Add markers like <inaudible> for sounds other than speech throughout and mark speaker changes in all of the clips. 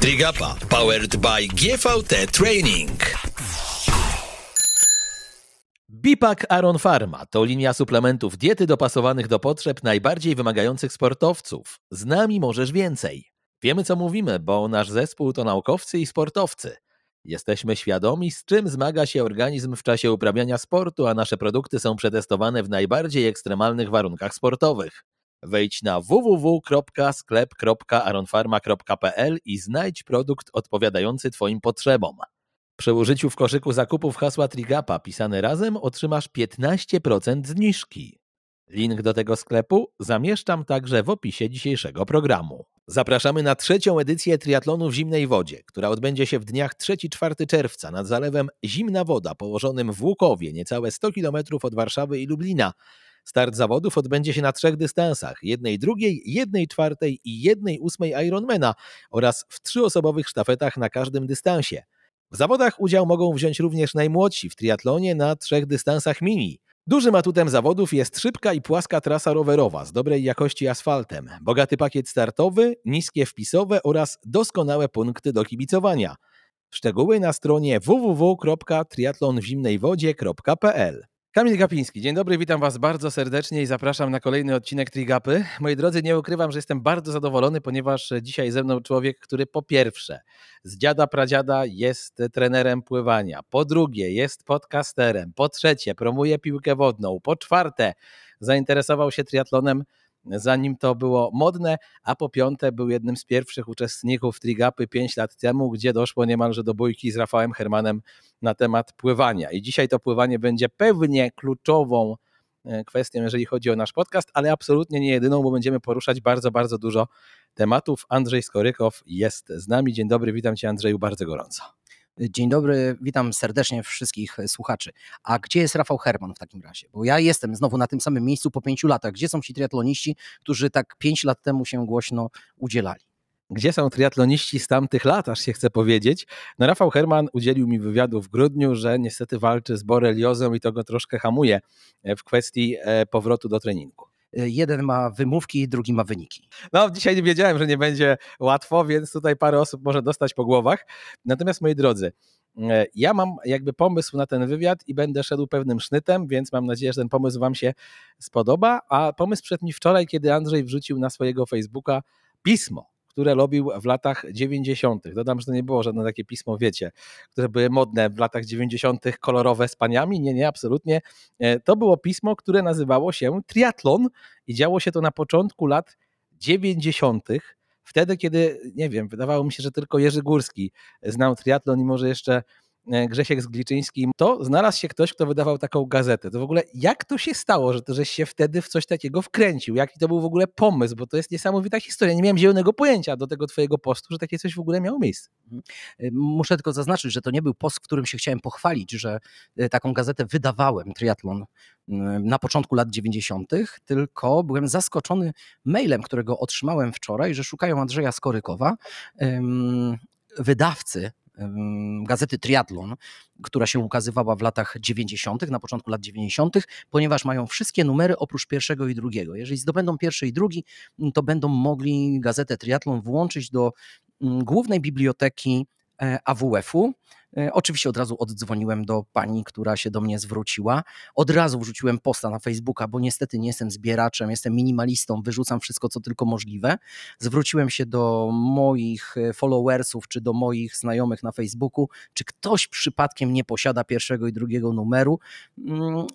Speaker 1: Trigapa powered by GVT Training. Bipak Aron Pharma to linia suplementów diety dopasowanych do potrzeb najbardziej wymagających sportowców. Z nami możesz więcej. Wiemy co mówimy, bo nasz zespół to naukowcy i sportowcy. Jesteśmy świadomi, z czym zmaga się organizm w czasie uprawiania sportu, a nasze produkty są przetestowane w najbardziej ekstremalnych warunkach sportowych. Wejdź na www.sklep.aronfarma.pl i znajdź produkt odpowiadający Twoim potrzebom. Przy użyciu w koszyku zakupów hasła Trigapa pisane razem otrzymasz 15% zniżki. Link do tego sklepu zamieszczam także w opisie dzisiejszego programu. Zapraszamy na trzecią edycję triatlonu w zimnej wodzie, która odbędzie się w dniach 3-4 czerwca nad zalewem Zimna Woda, położonym w Łukowie, niecałe 100 km od Warszawy i Lublina. Start zawodów odbędzie się na trzech dystansach: jednej drugiej, jednej czwartej i jednej ósmej Ironmana oraz w trzyosobowych sztafetach na każdym dystansie. W zawodach udział mogą wziąć również najmłodsi w triatlonie na trzech dystansach mini. Dużym atutem zawodów jest szybka i płaska trasa rowerowa z dobrej jakości asfaltem, bogaty pakiet startowy, niskie wpisowe oraz doskonałe punkty do kibicowania. Szczegóły na stronie www.triatlonwzimnejwodzie.pl Kamil Gapiński, dzień dobry, witam Was bardzo serdecznie i zapraszam na kolejny odcinek Trigapy. Moi drodzy, nie ukrywam, że jestem bardzo zadowolony, ponieważ dzisiaj ze mną człowiek, który po pierwsze z dziada pradziada jest trenerem pływania, po drugie jest podcasterem, po trzecie promuje piłkę wodną, po czwarte zainteresował się triatlonem zanim to było modne, a po piąte był jednym z pierwszych uczestników Trigapy 5 lat temu, gdzie doszło niemalże do bójki z Rafałem Hermanem na temat pływania. I dzisiaj to pływanie będzie pewnie kluczową e, kwestią, jeżeli chodzi o nasz podcast, ale absolutnie nie jedyną, bo będziemy poruszać bardzo, bardzo dużo tematów. Andrzej Skorykow jest z nami. Dzień dobry, witam Cię Andrzeju bardzo gorąco.
Speaker 2: Dzień dobry, witam serdecznie wszystkich słuchaczy. A gdzie jest Rafał Herman w takim razie? Bo ja jestem znowu na tym samym miejscu po pięciu latach. Gdzie są ci triatloniści, którzy tak pięć lat temu się głośno udzielali?
Speaker 1: Gdzie są triatloniści z tamtych lat, aż się chce powiedzieć. No Rafał Herman udzielił mi wywiadu w grudniu, że niestety walczy z boreliozą i to go troszkę hamuje w kwestii e, powrotu do treningu.
Speaker 2: Y, jeden ma wymówki, drugi ma wyniki.
Speaker 1: No, dzisiaj nie wiedziałem, że nie będzie łatwo, więc tutaj parę osób może dostać po głowach. Natomiast moi drodzy, e, ja mam jakby pomysł na ten wywiad i będę szedł pewnym sznytem, więc mam nadzieję, że ten pomysł Wam się spodoba. A pomysł przed mi wczoraj, kiedy Andrzej wrzucił na swojego Facebooka pismo które robił w latach 90. Dodam, że to nie było żadne takie pismo, wiecie, które były modne w latach 90. kolorowe z paniami. Nie, nie, absolutnie. E, to było pismo, które nazywało się Triatlon i działo się to na początku lat 90. Wtedy, kiedy, nie wiem, wydawało mi się, że tylko Jerzy Górski znał triatlon i może jeszcze Grzesiek z Gliczyńskim, to znalazł się ktoś, kto wydawał taką gazetę. To w ogóle jak to się stało, że to żeś się wtedy w coś takiego wkręcił? Jaki to był w ogóle pomysł? Bo to jest niesamowita historia. Nie miałem zielonego pojęcia do tego twojego postu, że takie coś w ogóle miało miejsce. Mhm.
Speaker 2: E, muszę tylko zaznaczyć, że to nie był post, w którym się chciałem pochwalić, że e, taką gazetę wydawałem, triatlon, na początku lat 90., tylko byłem zaskoczony mailem, którego otrzymałem wczoraj, że szukają Andrzeja Skorykowa, wydawcy gazety Triathlon, która się ukazywała w latach 90., na początku lat 90., ponieważ mają wszystkie numery oprócz pierwszego i drugiego. Jeżeli zdobędą pierwszy i drugi, to będą mogli gazetę Triathlon włączyć do głównej biblioteki e, AWF-u oczywiście od razu oddzwoniłem do pani, która się do mnie zwróciła. Od razu wrzuciłem posta na Facebooka, bo niestety nie jestem zbieraczem, jestem minimalistą, wyrzucam wszystko, co tylko możliwe. Zwróciłem się do moich e, followersów czy do moich znajomych na Facebooku, czy ktoś przypadkiem nie posiada pierwszego i drugiego numeru. Mm,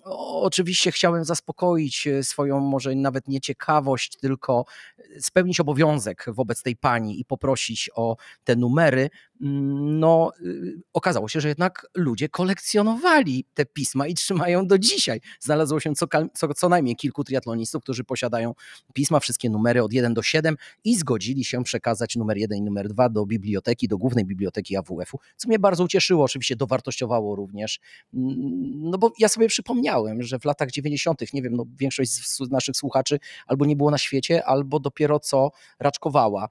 Speaker 2: oczywiście chciałem zaspokoić e, swoją może nawet nie ciekawość, tylko spełnić obowiązek wobec tej pani i poprosić o te numery. No, okazało okazało się, że jednak ludzie kolekcjonowali te pisma i trzymają do dzisiaj. Znalazło się co, co, co najmniej kilku triatlonistów, którzy posiadają pisma, wszystkie numery od 1 do 7 i zgodzili się przekazać numer 1 i numer 2 do biblioteki, do głównej biblioteki AWF-u, co mnie bardzo ucieszyło, oczywiście dowartościowało również. Mm, no bo ja sobie przypomniałem, że w latach 90., nie wiem, no większość z naszych słuchaczy albo nie było na świecie, albo dopiero co raczkowała.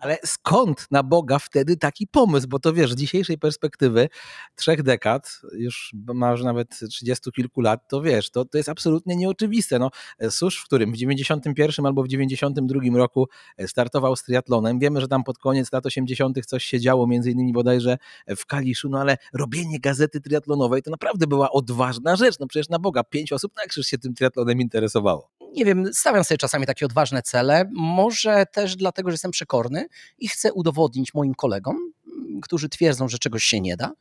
Speaker 1: Ale skąd na Boga wtedy taki pomysł? Pomysł, bo to wiesz, z dzisiejszej perspektywy trzech dekad, już masz nawet trzydziestu kilku lat, to wiesz, to, to jest absolutnie nieoczywiste. No, Susz, w którym w 91 albo w 92 roku startował z triatlonem, wiemy, że tam pod koniec lat 80 coś się działo, między innymi bodajże w Kaliszu, no ale robienie gazety triatlonowej to naprawdę była odważna rzecz, no przecież na Boga, pięć osób na krzyż się tym triatlonem interesowało.
Speaker 2: Nie wiem, stawiam sobie czasami takie odważne cele, może też dlatego, że jestem przekorny i chcę udowodnić moim kolegom, którzy twierdzą, że czegoś się nie da,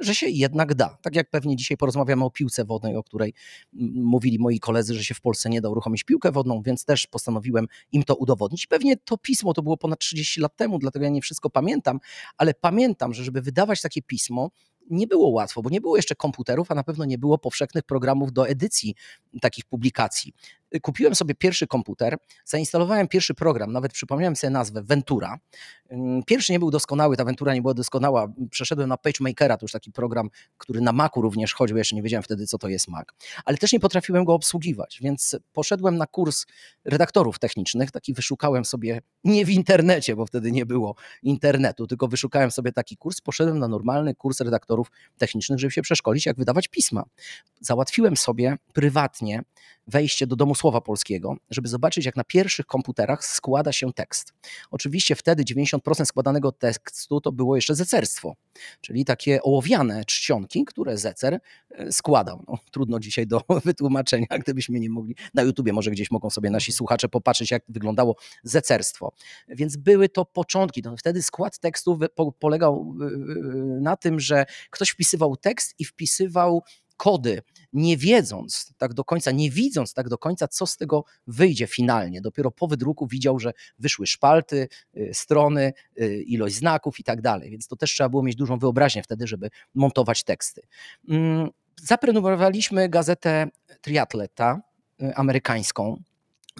Speaker 2: że się jednak da. Tak jak pewnie dzisiaj porozmawiamy o piłce wodnej, o której mówili moi koledzy, że się w Polsce nie da uruchomić piłkę wodną, więc też postanowiłem im to udowodnić. Pewnie to pismo to było ponad 30 lat temu, dlatego ja nie wszystko pamiętam, ale pamiętam, że żeby wydawać takie pismo, nie było łatwo, bo nie było jeszcze komputerów, a na pewno nie było powszechnych programów do edycji takich publikacji kupiłem sobie pierwszy komputer, zainstalowałem pierwszy program, nawet przypomniałem sobie nazwę Ventura. Pierwszy nie był doskonały, ta Ventura nie była doskonała. Przeszedłem na PageMakera, to już taki program, który na Macu również chodził, jeszcze nie wiedziałem wtedy, co to jest Mac. Ale też nie potrafiłem go obsługiwać, więc poszedłem na kurs redaktorów technicznych, taki wyszukałem sobie, nie w internecie, bo wtedy nie było internetu, tylko wyszukałem sobie taki kurs, poszedłem na normalny kurs redaktorów technicznych, żeby się przeszkolić, jak wydawać pisma. Załatwiłem sobie prywatnie wejście do domu słowa polskiego, żeby zobaczyć, jak na pierwszych komputerach składa się tekst. Oczywiście wtedy 90% składanego tekstu to było jeszcze zecerstwo, czyli takie ołowiane czcionki, które zecer e, składał. No, trudno dzisiaj do <laughs> wytłumaczenia, gdybyśmy nie mogli. Na YouTubie może gdzieś mogą sobie nasi słuchacze popatrzeć, jak wyglądało zecerstwo. Więc były to początki. No, wtedy skład tekstu polegał na tym, że ktoś wpisywał tekst i wpisywał kody, nie wiedząc tak do końca, nie widząc tak do końca, co z tego wyjdzie finalnie. Dopiero po wydruku widział, że wyszły szpalty, y, strony, y, ilość znaków i tak dalej. Więc to też trzeba było mieć dużą wyobraźnię wtedy, żeby montować teksty. Mm, zaprenumerowaliśmy gazetę Triatleta y, amerykańską,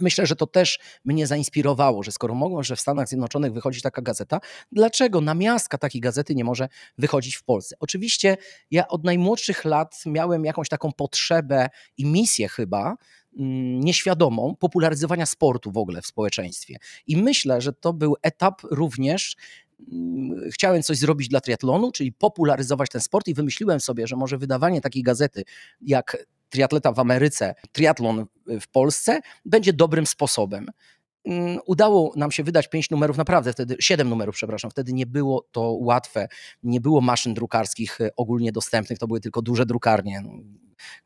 Speaker 2: Myślę, że to też mnie zainspirowało, że skoro mogą, że w Stanach Zjednoczonych wychodzi taka gazeta, dlaczego namiastka takiej gazety nie może wychodzić w Polsce? Oczywiście ja od najmłodszych lat miałem jakąś taką potrzebę i misję chyba, mm, nieświadomą popularyzowania sportu w ogóle w społeczeństwie. I myślę, że to był etap również mm, chciałem coś zrobić dla triatlonu, czyli popularyzować ten sport i wymyśliłem sobie, że może wydawanie takiej gazety jak triatleta w Ameryce, triatlon w Polsce będzie dobrym sposobem. Mm, udało nam się wydać pięć numerów, naprawdę wtedy, siedem numerów, przepraszam, wtedy nie było to łatwe, nie było maszyn drukarskich e, ogólnie dostępnych, to były tylko duże drukarnie. No,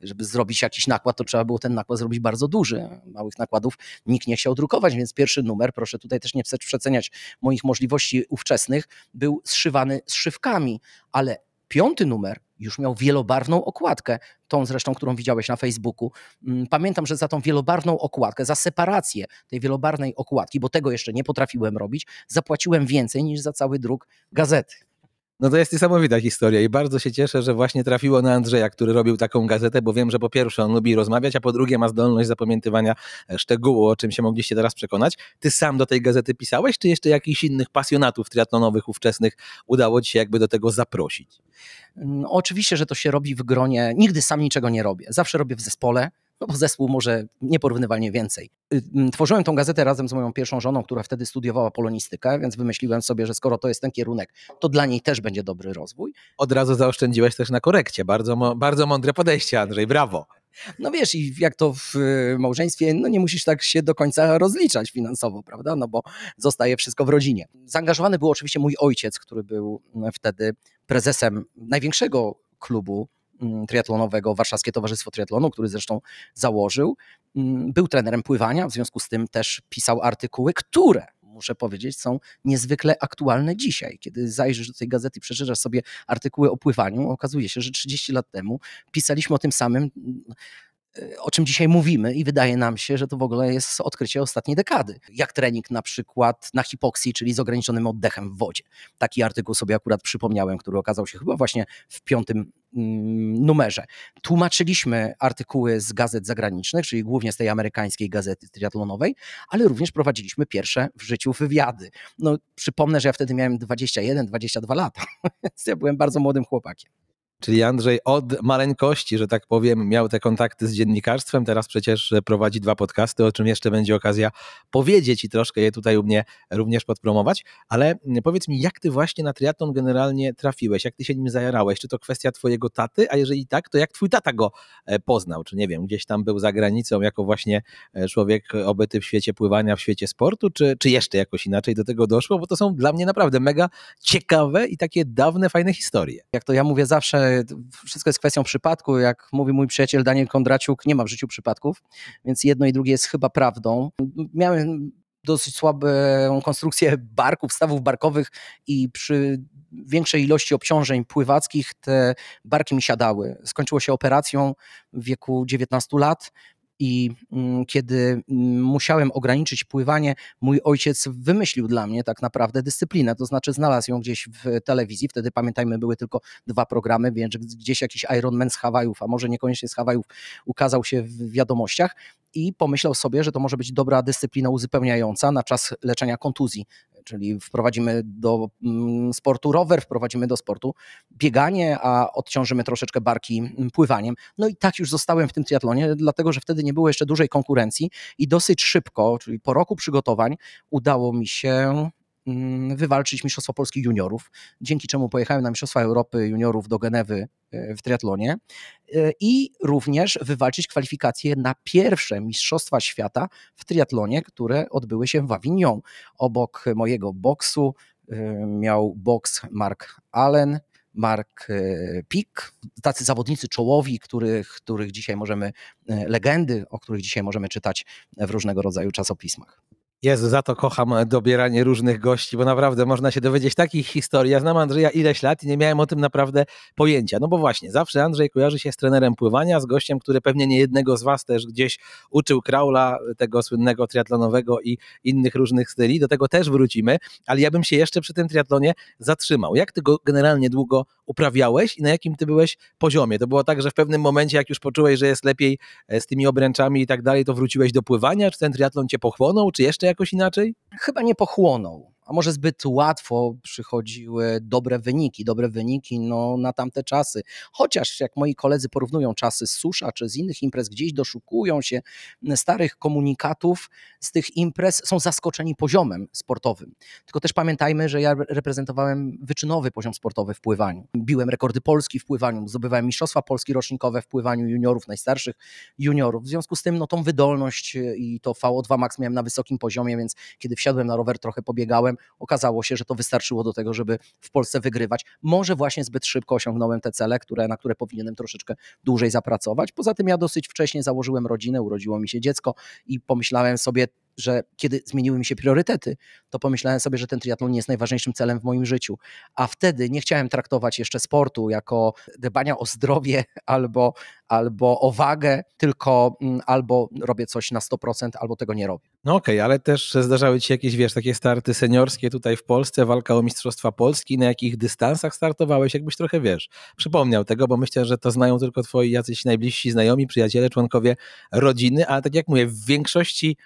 Speaker 2: żeby zrobić jakiś nakład, to trzeba było ten nakład zrobić bardzo duży. Małych nakładów nikt nie chciał drukować, więc pierwszy numer, proszę tutaj też nie przeceniać moich możliwości ówczesnych, był zszywany zszywkami, ale piąty numer już miał wielobarwną okładkę, tą zresztą, którą widziałeś na Facebooku. Mm, pamiętam, że za tą wielobarwną okładkę, za separację tej wielobarwnej okładki, bo tego jeszcze nie potrafiłem robić, zapłaciłem więcej niż za cały druk gazety.
Speaker 1: No to jest niesamowita historia i bardzo się cieszę, że właśnie trafiło na Andrzeja, który robił taką gazetę, bo wiem, że po pierwsze on lubi rozmawiać, a po drugie ma zdolność zapamiętywania e, szczegółu, o czym się mogliście teraz przekonać. Ty sam do tej gazety pisałeś, czy jeszcze jakichś innych pasjonatów triatlonowych ówczesnych udało ci się jakby do tego zaprosić?
Speaker 2: No, oczywiście, że to się robi w gronie. Nigdy sam niczego nie robię. Zawsze robię w zespole no bo zespół może nieporównywalnie więcej. Y, tworzyłem tą gazetę razem z moją pierwszą żoną, która wtedy studiowała polonistykę, więc wymyśliłem sobie, że skoro to jest ten kierunek, to dla niej też będzie dobry rozwój.
Speaker 1: Od razu zaoszczędziłeś też na korekcie. Bardzo, bardzo mądre podejście, Andrzej, brawo.
Speaker 2: No wiesz, i jak to w y, małżeństwie, no nie musisz tak się do końca rozliczać finansowo, prawda? No bo zostaje wszystko w rodzinie. Zaangażowany był oczywiście mój ojciec, który był wtedy prezesem największego klubu triatlonowego, Warszawskie Towarzystwo Triatlonu, który zresztą założył. Mm, był trenerem pływania, w związku z tym też pisał artykuły, które muszę powiedzieć, są niezwykle aktualne dzisiaj. Kiedy zajrzysz do tej gazety przeczytasz sobie artykuły o pływaniu, okazuje się, że 30 lat temu pisaliśmy o tym samym, o czym dzisiaj mówimy i wydaje nam się, że to w ogóle jest odkrycie ostatniej dekady. Jak trening na przykład na hipoksji, czyli z ograniczonym oddechem w wodzie. Taki artykuł sobie akurat przypomniałem, który okazał się chyba właśnie w piątym mm, numerze. Tłumaczyliśmy artykuły z gazet zagranicznych, czyli głównie z tej amerykańskiej gazety triatlonowej, ale również prowadziliśmy pierwsze w życiu wywiady. No, przypomnę, że ja wtedy miałem 21-22 lata, <laughs> więc ja byłem bardzo młodym chłopakiem.
Speaker 1: Czyli Andrzej od maleńkości, że tak powiem, miał te kontakty z dziennikarstwem. Teraz przecież prowadzi dwa podcasty, o czym jeszcze będzie okazja powiedzieć i troszkę je tutaj u mnie również podpromować. Ale powiedz mi, jak ty właśnie na triatlon generalnie trafiłeś? Jak ty się nim zajarałeś? Czy to kwestia twojego taty? A jeżeli tak, to jak twój tata go e, poznał? Czy nie wiem, gdzieś tam był za granicą jako właśnie e, człowiek obyty w świecie pływania, w świecie sportu, czy, czy jeszcze jakoś inaczej do tego doszło? Bo to są dla mnie naprawdę mega ciekawe i takie dawne, fajne historie.
Speaker 2: Jak to ja mówię zawsze, wszystko jest kwestią przypadku. Jak mówi mój przyjaciel Daniel Kondraciuk, nie ma w życiu przypadków, więc jedno i drugie jest chyba prawdą. Miałem dosyć słabą konstrukcję barków, stawów barkowych i przy większej ilości obciążeń pływackich te barki mi siadały. Skończyło się operacją w wieku 19 lat i mm, kiedy mm, musiałem ograniczyć pływanie, mój ojciec wymyślił dla mnie tak naprawdę dyscyplinę, to znaczy znalazł ją gdzieś w telewizji, wtedy pamiętajmy były tylko dwa programy, więc gdzieś jakiś Ironman z Hawajów, a może niekoniecznie z Hawajów ukazał się w wiadomościach i pomyślał sobie, że to może być dobra dyscyplina uzupełniająca na czas leczenia kontuzji czyli wprowadzimy do mm, sportu rower, wprowadzimy do sportu bieganie, a odciążymy troszeczkę barki mm, pływaniem. No i tak już zostałem w tym triatlonie, dlatego że wtedy nie było jeszcze dużej konkurencji i dosyć szybko, czyli po roku przygotowań, udało mi się wywalczyć Mistrzostwo Polski Juniorów, dzięki czemu pojechałem na Mistrzostwa Europy Juniorów do Genewy e, w triatlonie e, i również wywalczyć kwalifikacje na pierwsze Mistrzostwa Świata w triatlonie, które odbyły się w Avignon. Obok mojego boksu e, miał boks Mark Allen, Mark Pick, tacy zawodnicy czołowi, których, których dzisiaj możemy, legendy, o których dzisiaj możemy czytać w różnego rodzaju czasopismach.
Speaker 1: Jezu, za to kocham dobieranie różnych gości, bo naprawdę można się dowiedzieć takich historii. Ja znam Andrzeja ileś lat i nie miałem o tym naprawdę pojęcia. No bo właśnie, zawsze Andrzej kojarzy się z trenerem pływania, z gościem, który pewnie nie jednego z was też gdzieś uczył kraula, tego słynnego triatlonowego i innych różnych styli. Do tego też wrócimy, ale ja bym się jeszcze przy tym triatlonie zatrzymał. Jak ty go generalnie długo uprawiałeś i na jakim ty byłeś poziomie? To było tak, że w pewnym momencie, jak już poczułeś, że jest lepiej e, z tymi obręczami i tak dalej, to wróciłeś do pływania? Czy ten triatlon cię pochłonął, czy jeszcze jakoś inaczej?
Speaker 2: Chyba nie pochłonął a może zbyt łatwo przychodziły dobre wyniki, dobre wyniki no, na tamte czasy. Chociaż jak moi koledzy porównują czasy z Susza czy z innych imprez, gdzieś doszukują się starych komunikatów z tych imprez, są zaskoczeni poziomem sportowym. Tylko też pamiętajmy, że ja reprezentowałem wyczynowy poziom sportowy w pływaniu. Biłem rekordy Polski w pływaniu, zdobywałem mistrzostwa Polski rocznikowe w pływaniu juniorów, najstarszych juniorów. W związku z tym no, tą wydolność i to VO2 max miałem na wysokim poziomie, więc kiedy wsiadłem na rower, trochę pobiegałem, okazało się, że to wystarczyło do tego, żeby w Polsce wygrywać. Może właśnie zbyt szybko osiągnąłem te cele, które, na które powinienem troszeczkę dłużej zapracować. Poza tym ja dosyć wcześnie założyłem rodzinę, urodziło mi się dziecko i pomyślałem sobie, że kiedy zmieniły mi się priorytety, to pomyślałem sobie, że ten triatlon nie jest najważniejszym celem w moim życiu. A wtedy nie chciałem traktować jeszcze sportu jako dbania o zdrowie <laughs> albo, albo o wagę, tylko mm, albo robię coś na 100%, albo tego nie robię.
Speaker 1: No okej, okay, ale też zdarzały ci się jakieś, wiesz, takie starty seniorskie tutaj w Polsce, walka o Mistrzostwa Polski, na jakich dystansach startowałeś, jakbyś trochę, wiesz, przypomniał tego, bo myślę, że to znają tylko twoi jacyś najbliżsi znajomi, przyjaciele, członkowie rodziny, ale tak jak mówię, w większości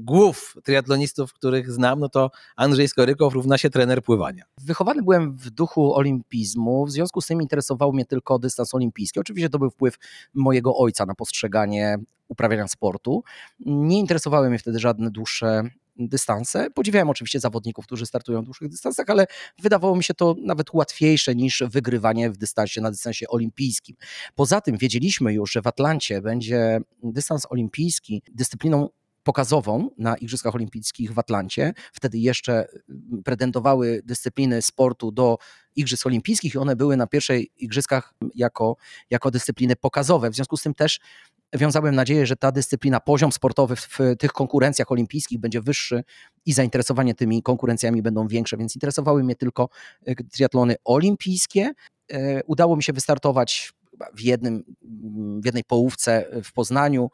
Speaker 1: głów triatlonistów, których znam, no to Andrzej Skorykow równa się trener pływania.
Speaker 2: Wychowany byłem w duchu olimpizmu, w związku z tym interesował mnie tylko dystans olimpijski. Oczywiście to był wpływ mojego ojca na postrzeganie uprawiania sportu. Nie interesowały mnie wtedy żadne dłuższe dystanse. Podziwiałem oczywiście zawodników, którzy startują w dłuższych dystansach, ale wydawało mi się to nawet łatwiejsze niż wygrywanie w dystansie na dystansie olimpijskim. Poza tym wiedzieliśmy już, że w Atlancie będzie dystans olimpijski dyscypliną pokazową na Igrzyskach Olimpijskich w Atlancie. Wtedy jeszcze mm, pretendowały dyscypliny sportu do Igrzysk Olimpijskich i one były na pierwszych Igrzyskach jako, jako dyscypliny pokazowe. W związku z tym też wiązałem nadzieję, że ta dyscyplina, poziom sportowy w, w tych konkurencjach olimpijskich będzie wyższy i zainteresowanie tymi konkurencjami będą większe, więc interesowały mnie tylko e, triatlony olimpijskie. E, udało mi się wystartować w, jednym, w jednej połówce w Poznaniu.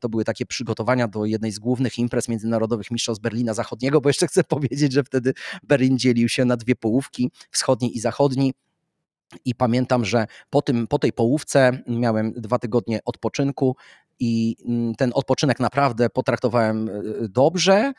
Speaker 2: To były takie przygotowania do jednej z głównych imprez międzynarodowych mistrzostw Berlina Zachodniego, bo jeszcze chcę <laughs> powiedzieć, że wtedy Berlin dzielił się na dwie połówki, wschodni i zachodni. I pamiętam, że po, tym, po tej połówce miałem dwa tygodnie odpoczynku i mm, ten odpoczynek naprawdę potraktowałem e, dobrze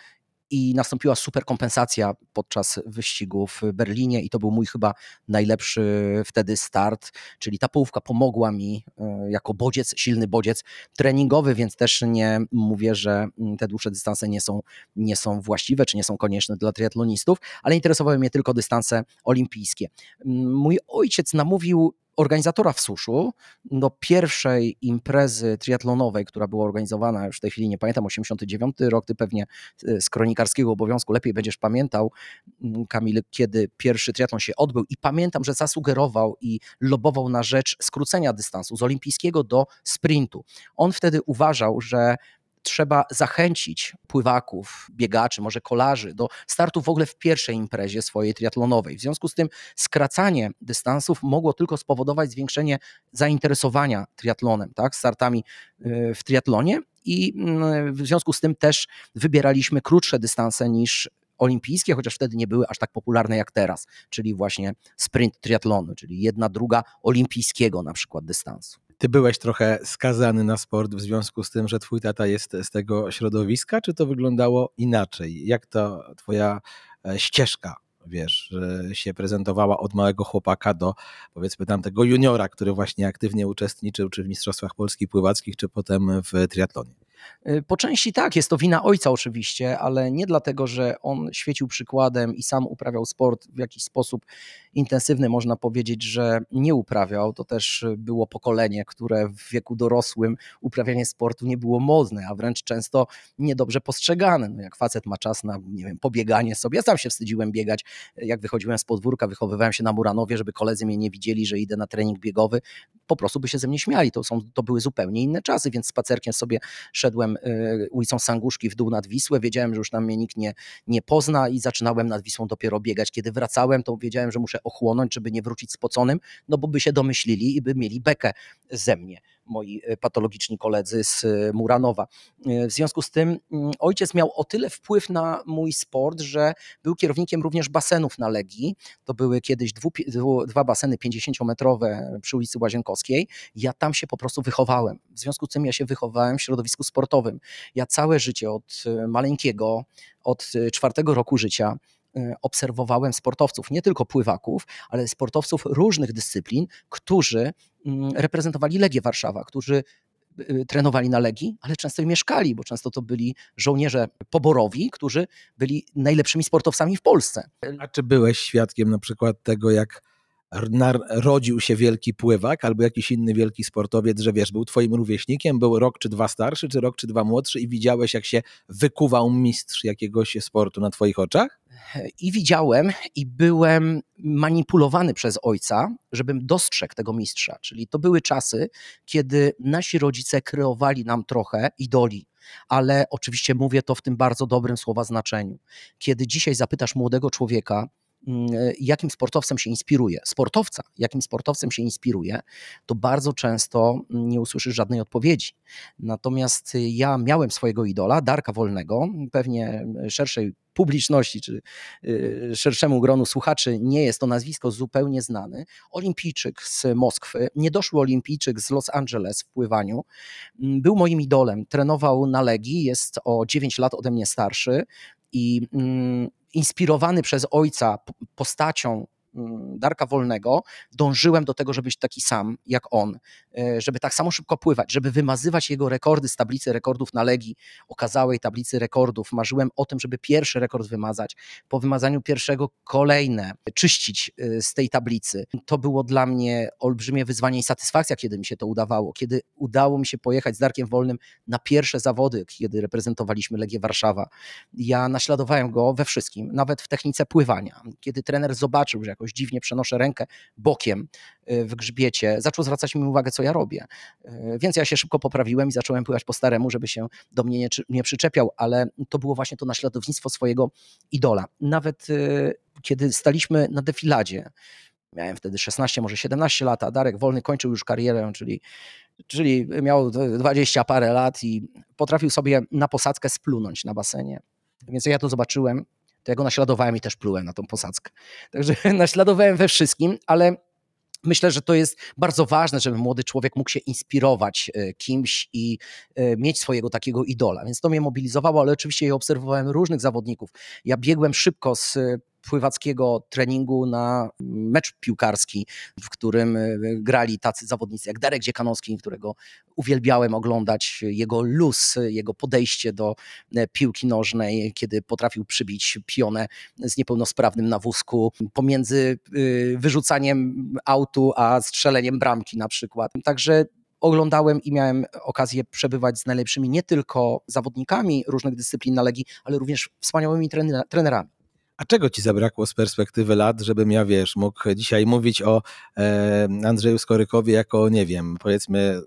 Speaker 2: i nastąpiła super kompensacja podczas wyścigu w Berlinie i to był mój chyba najlepszy wtedy start, czyli ta połówka pomogła mi e, jako bodziec, silny bodziec treningowy, więc też nie mówię, że mm, te dłuższe dystanse nie są, nie są właściwe, czy nie są konieczne dla triatlonistów, ale interesowały mnie tylko dystanse olimpijskie. Mój ojciec namówił organizatora w suszu do pierwszej imprezy triatlonowej, która była organizowana, już w tej chwili nie pamiętam, 89 rok, ty pewnie e, z kronikarskiego obowiązku lepiej będziesz pamiętał, mm, Kamil, kiedy pierwszy triatlon się odbył i pamiętam, że zasugerował i lobował na rzecz skrócenia dystansu z olimpijskiego do sprintu. On wtedy uważał, że trzeba zachęcić pływaków, biegaczy, może kolarzy do startu w ogóle w pierwszej imprezie swojej triatlonowej. W związku z tym skracanie dystansów mogło tylko spowodować zwiększenie zainteresowania triatlonem, tak, startami y, w triatlonie i mm, w związku z tym też wybieraliśmy krótsze dystanse niż olimpijskie, chociaż wtedy nie były aż tak popularne jak teraz, czyli właśnie sprint triatlonu, czyli jedna druga olimpijskiego na przykład dystansu.
Speaker 1: Ty byłeś trochę skazany na sport w związku z tym, że twój tata jest z tego środowiska, czy to wyglądało inaczej? Jak to twoja e, ścieżka wiesz, się prezentowała od małego chłopaka do powiedzmy tamtego juniora, który właśnie aktywnie uczestniczył czy w Mistrzostwach Polskich Pływackich, czy potem w triatlonie.
Speaker 2: Y, po części tak, jest to wina ojca oczywiście, ale nie dlatego, że on świecił przykładem i sam uprawiał sport w jakiś sposób intensywny, można powiedzieć, że nie uprawiał. To też było pokolenie, które w wieku dorosłym uprawianie sportu nie było modne, a wręcz często niedobrze postrzegane. No jak facet ma czas na, nie wiem, pobieganie sobie. Ja sam się wstydziłem biegać, jak wychodziłem z podwórka, wychowywałem się na Muranowie, żeby koledzy mnie nie widzieli, że idę na trening biegowy. Po prostu by się ze mnie śmiali. To, są, to były zupełnie inne czasy, więc spacerkiem sobie szedłem y, ulicą Sanguszki w dół nad Wisłę. Wiedziałem, że już tam mnie nikt nie, nie pozna i zaczynałem nad Wisłą dopiero biegać. Kiedy wracałem, to wiedziałem, że muszę ochłonąć, żeby nie wrócić spoconym, no bo by się domyślili i by mieli bekę ze mnie moi e, patologiczni koledzy z e, Muranowa. E, w związku z tym mm, ojciec miał o tyle wpływ na mój sport, że był kierownikiem również basenów na Legii. To były kiedyś dwu, dwa baseny 50-metrowe przy ulicy Łazienkowskiej. Ja tam się po prostu wychowałem. W związku z tym ja się wychowałem w środowisku sportowym. Ja całe życie od maleńkiego, od czwartego roku życia obserwowałem sportowców, nie tylko pływaków, ale sportowców różnych dyscyplin, którzy mm, reprezentowali Legię Warszawa, którzy e, trenowali na Legii, ale często i mieszkali, bo często to byli żołnierze poborowi, którzy byli najlepszymi sportowcami w Polsce.
Speaker 1: A czy byłeś świadkiem na przykład tego, jak narodził się wielki pływak albo jakiś inny wielki sportowiec, że wiesz, był twoim rówieśnikiem, był rok czy dwa starszy, czy rok czy dwa młodszy i widziałeś, jak się wykuwał mistrz jakiegoś sportu na twoich oczach?
Speaker 2: I widziałem i byłem manipulowany przez ojca, żebym dostrzegł tego mistrza. Czyli to były czasy, kiedy nasi rodzice kreowali nam trochę idoli, ale oczywiście mówię to w tym bardzo dobrym słowa znaczeniu. Kiedy dzisiaj zapytasz młodego człowieka, jakim sportowcem się inspiruje, sportowca, jakim sportowcem się inspiruje, to bardzo często nie usłyszysz żadnej odpowiedzi. Natomiast ja miałem swojego idola, Darka Wolnego, pewnie szerszej publiczności czy y, szerszemu gronu słuchaczy nie jest to nazwisko zupełnie znane. Olimpijczyk z Moskwy, niedoszły olimpijczyk z Los Angeles w pływaniu, mm, był moim idolem. Trenował na Legii, jest o 9 lat ode mnie starszy i mm, inspirowany przez ojca postacią Darka Wolnego, dążyłem do tego, żeby być taki sam jak on, e, żeby tak samo szybko pływać, żeby wymazywać jego rekordy z tablicy rekordów na Legii, okazałej tablicy rekordów. Marzyłem o tym, żeby pierwszy rekord wymazać, po wymazaniu pierwszego kolejne, czyścić e, z tej tablicy. To było dla mnie olbrzymie wyzwanie i satysfakcja, kiedy mi się to udawało, kiedy udało mi się pojechać z Darkiem Wolnym na pierwsze zawody, kiedy reprezentowaliśmy Legię Warszawa. Ja naśladowałem go we wszystkim, nawet w technice pływania. Kiedy trener zobaczył, że jak jakoś dziwnie przenoszę rękę bokiem y, w grzbiecie, zaczął zwracać mi uwagę, co ja robię. Y, więc ja się szybko poprawiłem i zacząłem pływać po staremu, żeby się do mnie nie, nie przyczepiał, ale to było właśnie to naśladownictwo swojego idola. Nawet y, kiedy staliśmy na defiladzie, miałem wtedy 16, może 17 lat, a Darek Wolny kończył już karierę, czyli, czyli miał 20 parę lat i potrafił sobie na posadzkę splunąć na basenie. Więc ja to zobaczyłem, to ja go naśladowałem i też plułem na tą posadzkę. Także <laughs> naśladowałem we wszystkim, ale Myślę, że to jest bardzo ważne, żeby młody człowiek mógł się inspirować e, kimś i e, mieć swojego takiego idola. Więc to mnie mobilizowało, ale oczywiście ja obserwowałem różnych zawodników. Ja biegłem szybko z pływackiego treningu na mecz piłkarski, w którym e, grali tacy zawodnicy jak Darek Dziekanowski, którego uwielbiałem oglądać, jego luz, jego podejście do e, piłki nożnej, kiedy potrafił przybić pionę z niepełnosprawnym na wózku pomiędzy e, wyrzucaniem autu a strzeleniem bramki na przykład. Także oglądałem i miałem okazję przebywać z najlepszymi nie tylko zawodnikami różnych dyscyplin na Legii, ale również wspaniałymi trenerami.
Speaker 1: A czego ci zabrakło z perspektywy lat, żebym ja, wiesz, mógł dzisiaj mówić o e, Andrzeju Skorykowie jako, nie wiem, powiedzmy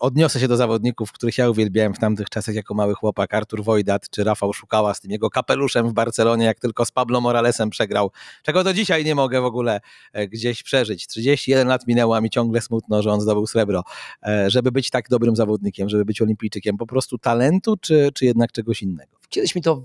Speaker 1: odniosę się do zawodników, których ja uwielbiałem w tamtych czasach jako mały chłopak, Artur Wojdat czy Rafał Szukała z tym jego kapeluszem w Barcelonie, jak tylko z Pablo Moralesem przegrał, czego do dzisiaj nie mogę w ogóle e, gdzieś przeżyć. 31 lat minęło, a mi ciągle smutno, że on zdobył srebro. E, żeby być tak dobrym zawodnikiem, żeby być olimpijczykiem, po prostu talentu, czy, czy jednak czegoś innego?
Speaker 2: Kiedyś mi to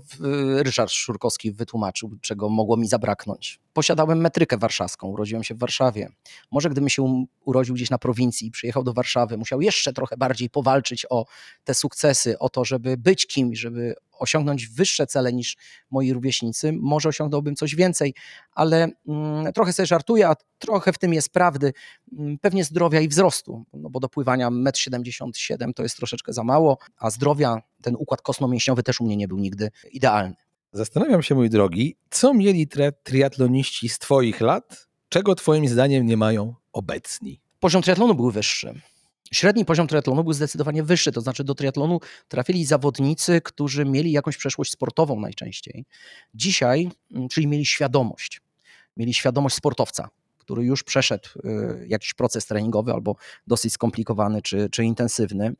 Speaker 2: Ryszard Szurkowski wytłumaczył, czego mogło mi zabraknąć. Posiadałem metrykę warszawską, urodziłem się w Warszawie. Może gdybym się urodził gdzieś na prowincji, przyjechał do Warszawy, musiał jeszcze trochę bardziej powalczyć o te sukcesy, o to, żeby być kimś, żeby osiągnąć wyższe cele niż moi rówieśnicy, może osiągnąłbym coś więcej, ale mm, trochę sobie żartuję, a trochę w tym jest prawdy, mm, pewnie zdrowia i wzrostu, no bo do pływania 1,77 m to jest troszeczkę za mało, a zdrowia, ten układ kosmomięśniowy też u mnie nie był nigdy idealny.
Speaker 1: Zastanawiam się, mój drogi, co mieli triatloniści z Twoich lat, czego Twoim zdaniem nie mają obecni?
Speaker 2: Poziom triatlonu był wyższy. Średni poziom triatlonu był zdecydowanie wyższy, to znaczy do triatlonu trafili zawodnicy, którzy mieli jakąś przeszłość sportową najczęściej. Dzisiaj, mm, czyli mieli świadomość, mieli świadomość sportowca, który już przeszedł y, jakiś proces treningowy albo dosyć skomplikowany czy, czy intensywny.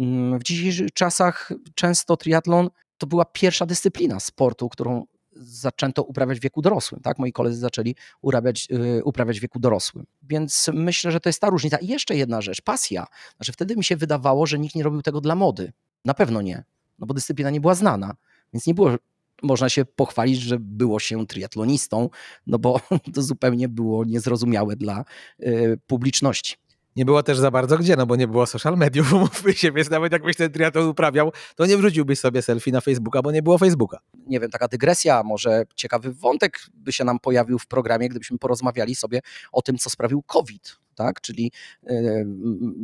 Speaker 2: Mm, w dzisiejszych czasach często triatlon to była pierwsza dyscyplina sportu, którą zaczęto uprawiać w wieku dorosłym. Tak? Moi koledzy zaczęli uprawiać, yy, uprawiać w wieku dorosłym. Więc myślę, że to jest ta różnica. I jeszcze jedna rzecz, pasja. Znaczy wtedy mi się wydawało, że nikt nie robił tego dla mody. Na pewno nie, no bo dyscyplina nie była znana, więc nie było można się pochwalić, że było się triatlonistą, no bo <laughs> to zupełnie było niezrozumiałe dla y, publiczności
Speaker 1: nie było też za bardzo gdzie, no bo nie było social mediów, <laughs> umówmy się, więc nawet jakbyś ten triatlon uprawiał, to nie wrzuciłbyś sobie selfie na Facebooka, bo nie było Facebooka.
Speaker 2: Nie wiem, taka dygresja, może ciekawy wątek by się nam pojawił w programie, gdybyśmy porozmawiali sobie o tym, co sprawił COVID. Tak? Czyli yy,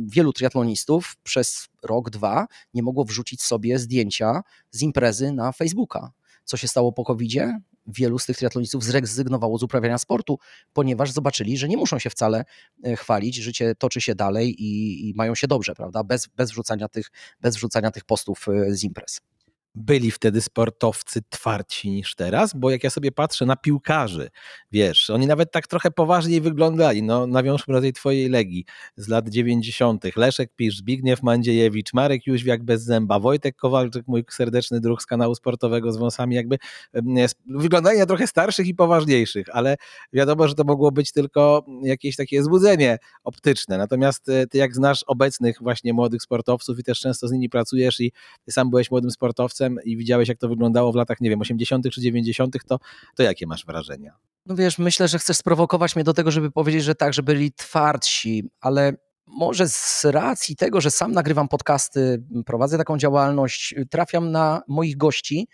Speaker 2: wielu triatlonistów przez rok, dwa nie mogło wrzucić sobie zdjęcia z imprezy na Facebooka. Co się stało po COVID-zie? Wielu z tych triatlonistów zrezygnowało z uprawiania sportu, ponieważ zobaczyli, że nie muszą się wcale e, chwalić, życie toczy się dalej i, i mają się dobrze, prawda? Bez, bez, wrzucania tych, bez wrzucania tych postów e, z imprez
Speaker 1: byli wtedy sportowcy twardsi niż teraz, bo jak ja sobie patrzę na piłkarzy, wiesz, oni nawet tak trochę poważniej wyglądali, no nawiążmy do tej twojej legii z lat 90. Leszek Pisz, Zbigniew Mandziejewicz, Marek Jóźwiak bez zęba, Wojtek Kowalczyk, mój serdeczny druh z kanału sportowego z wąsami, jakby wyglądali na trochę starszych i poważniejszych, ale wiadomo, że to mogło być tylko jakieś takie zbudzenie optyczne, natomiast e, ty jak znasz obecnych właśnie młodych sportowców i też często z nimi pracujesz i sam byłeś młodym sportowcem, i widziałeś, jak to wyglądało w latach, nie wiem, 80. czy 90., to, to jakie masz wrażenia?
Speaker 2: No wiesz, myślę, że chcesz sprowokować mnie do tego, żeby powiedzieć, że tak, że byli twardsi, ale może z racji tego, że sam nagrywam podcasty, prowadzę taką działalność, trafiam na moich gości,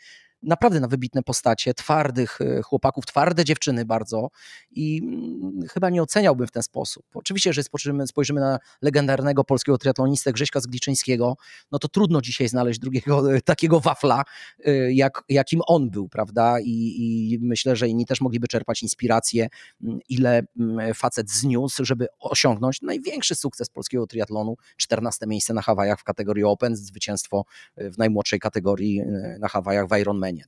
Speaker 2: naprawdę na wybitne postacie, twardych e, chłopaków, twarde dziewczyny bardzo i mm, chyba nie oceniałbym w ten sposób. Oczywiście, że spojrzymy, spojrzymy na legendarnego polskiego triatlonistę Grześka Zgliczyńskiego, no to trudno dzisiaj znaleźć drugiego e, takiego wafla, e, jak, jakim on był, prawda? I, I myślę, że inni też mogliby czerpać inspirację, mm, ile mm, facet zniósł, żeby osiągnąć największy sukces polskiego triatlonu, 14 miejsce na Hawajach w kategorii Open, zwycięstwo w najmłodszej kategorii na Hawajach w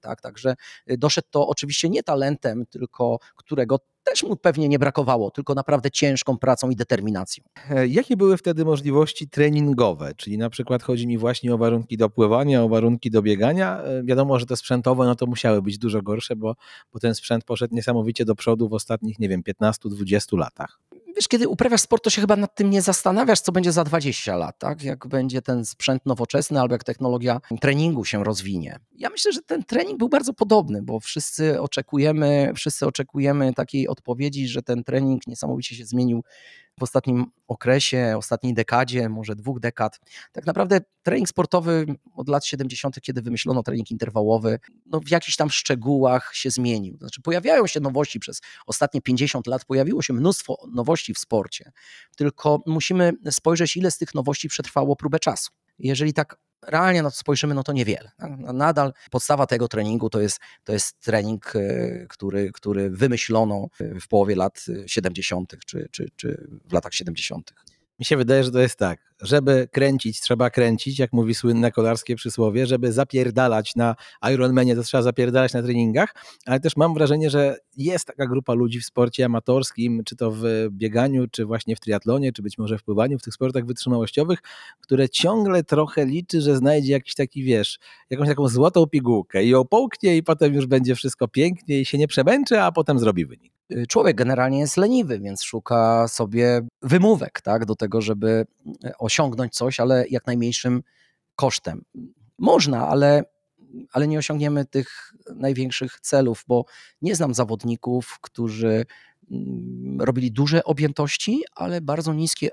Speaker 2: Tak? Także y, doszedł to oczywiście nie talentem, tylko którego też mu pewnie nie brakowało, tylko naprawdę ciężką pracą i determinacją.
Speaker 1: E, jakie były wtedy możliwości treningowe? Czyli na przykład chodzi mi właśnie o warunki do pływania, o warunki do biegania. E, wiadomo, że te sprzętowe no to musiały być dużo gorsze, bo, bo ten sprzęt poszedł niesamowicie do przodu w ostatnich, nie wiem, 15-20 latach
Speaker 2: wiesz, kiedy uprawiasz sport, to się chyba nad tym nie zastanawiasz, co będzie za 20 lat, tak? Jak będzie ten sprzęt nowoczesny albo jak technologia treningu się rozwinie. Ja myślę, że ten trening był bardzo podobny, bo wszyscy oczekujemy, wszyscy oczekujemy takiej odpowiedzi, że ten trening niesamowicie się zmienił w ostatnim okresie, ostatniej dekadzie, może dwóch dekad. Tak naprawdę trening sportowy od lat 70., kiedy wymyślono trening interwałowy, no w jakichś tam szczegółach się zmienił. Znaczy pojawiają się nowości przez ostatnie 50 lat, pojawiło się mnóstwo nowości w sporcie, tylko musimy spojrzeć, ile z tych nowości przetrwało próbę czasu. Jeżeli tak realnie na to spojrzymy, no to niewiele. Nadal podstawa tego treningu to jest, to jest trening, e, który, który wymyślono w połowie lat 70. czy, czy, czy w latach 70.
Speaker 1: Mi się wydaje, że to jest tak. Żeby kręcić, trzeba kręcić, jak mówi słynne kolarskie przysłowie, żeby zapierdalać na Ironmanie, to trzeba zapierdalać na treningach, ale też mam wrażenie, że jest taka grupa ludzi w sporcie amatorskim, czy to w bieganiu, czy właśnie w triatlonie, czy być może w pływaniu, w tych sportach wytrzymałościowych, które ciągle trochę liczy, że znajdzie jakiś taki, wiesz, jakąś taką złotą pigułkę i ją połknie i potem już będzie wszystko pięknie i się nie przemęczy, a potem zrobi wynik
Speaker 2: człowiek generalnie jest leniwy, więc szuka sobie wymówek tak, do tego, żeby osiągnąć coś, ale jak najmniejszym kosztem. Można, ale, ale nie osiągniemy tych największych celów, bo nie znam zawodników, którzy robili duże objętości, ale bardzo niskie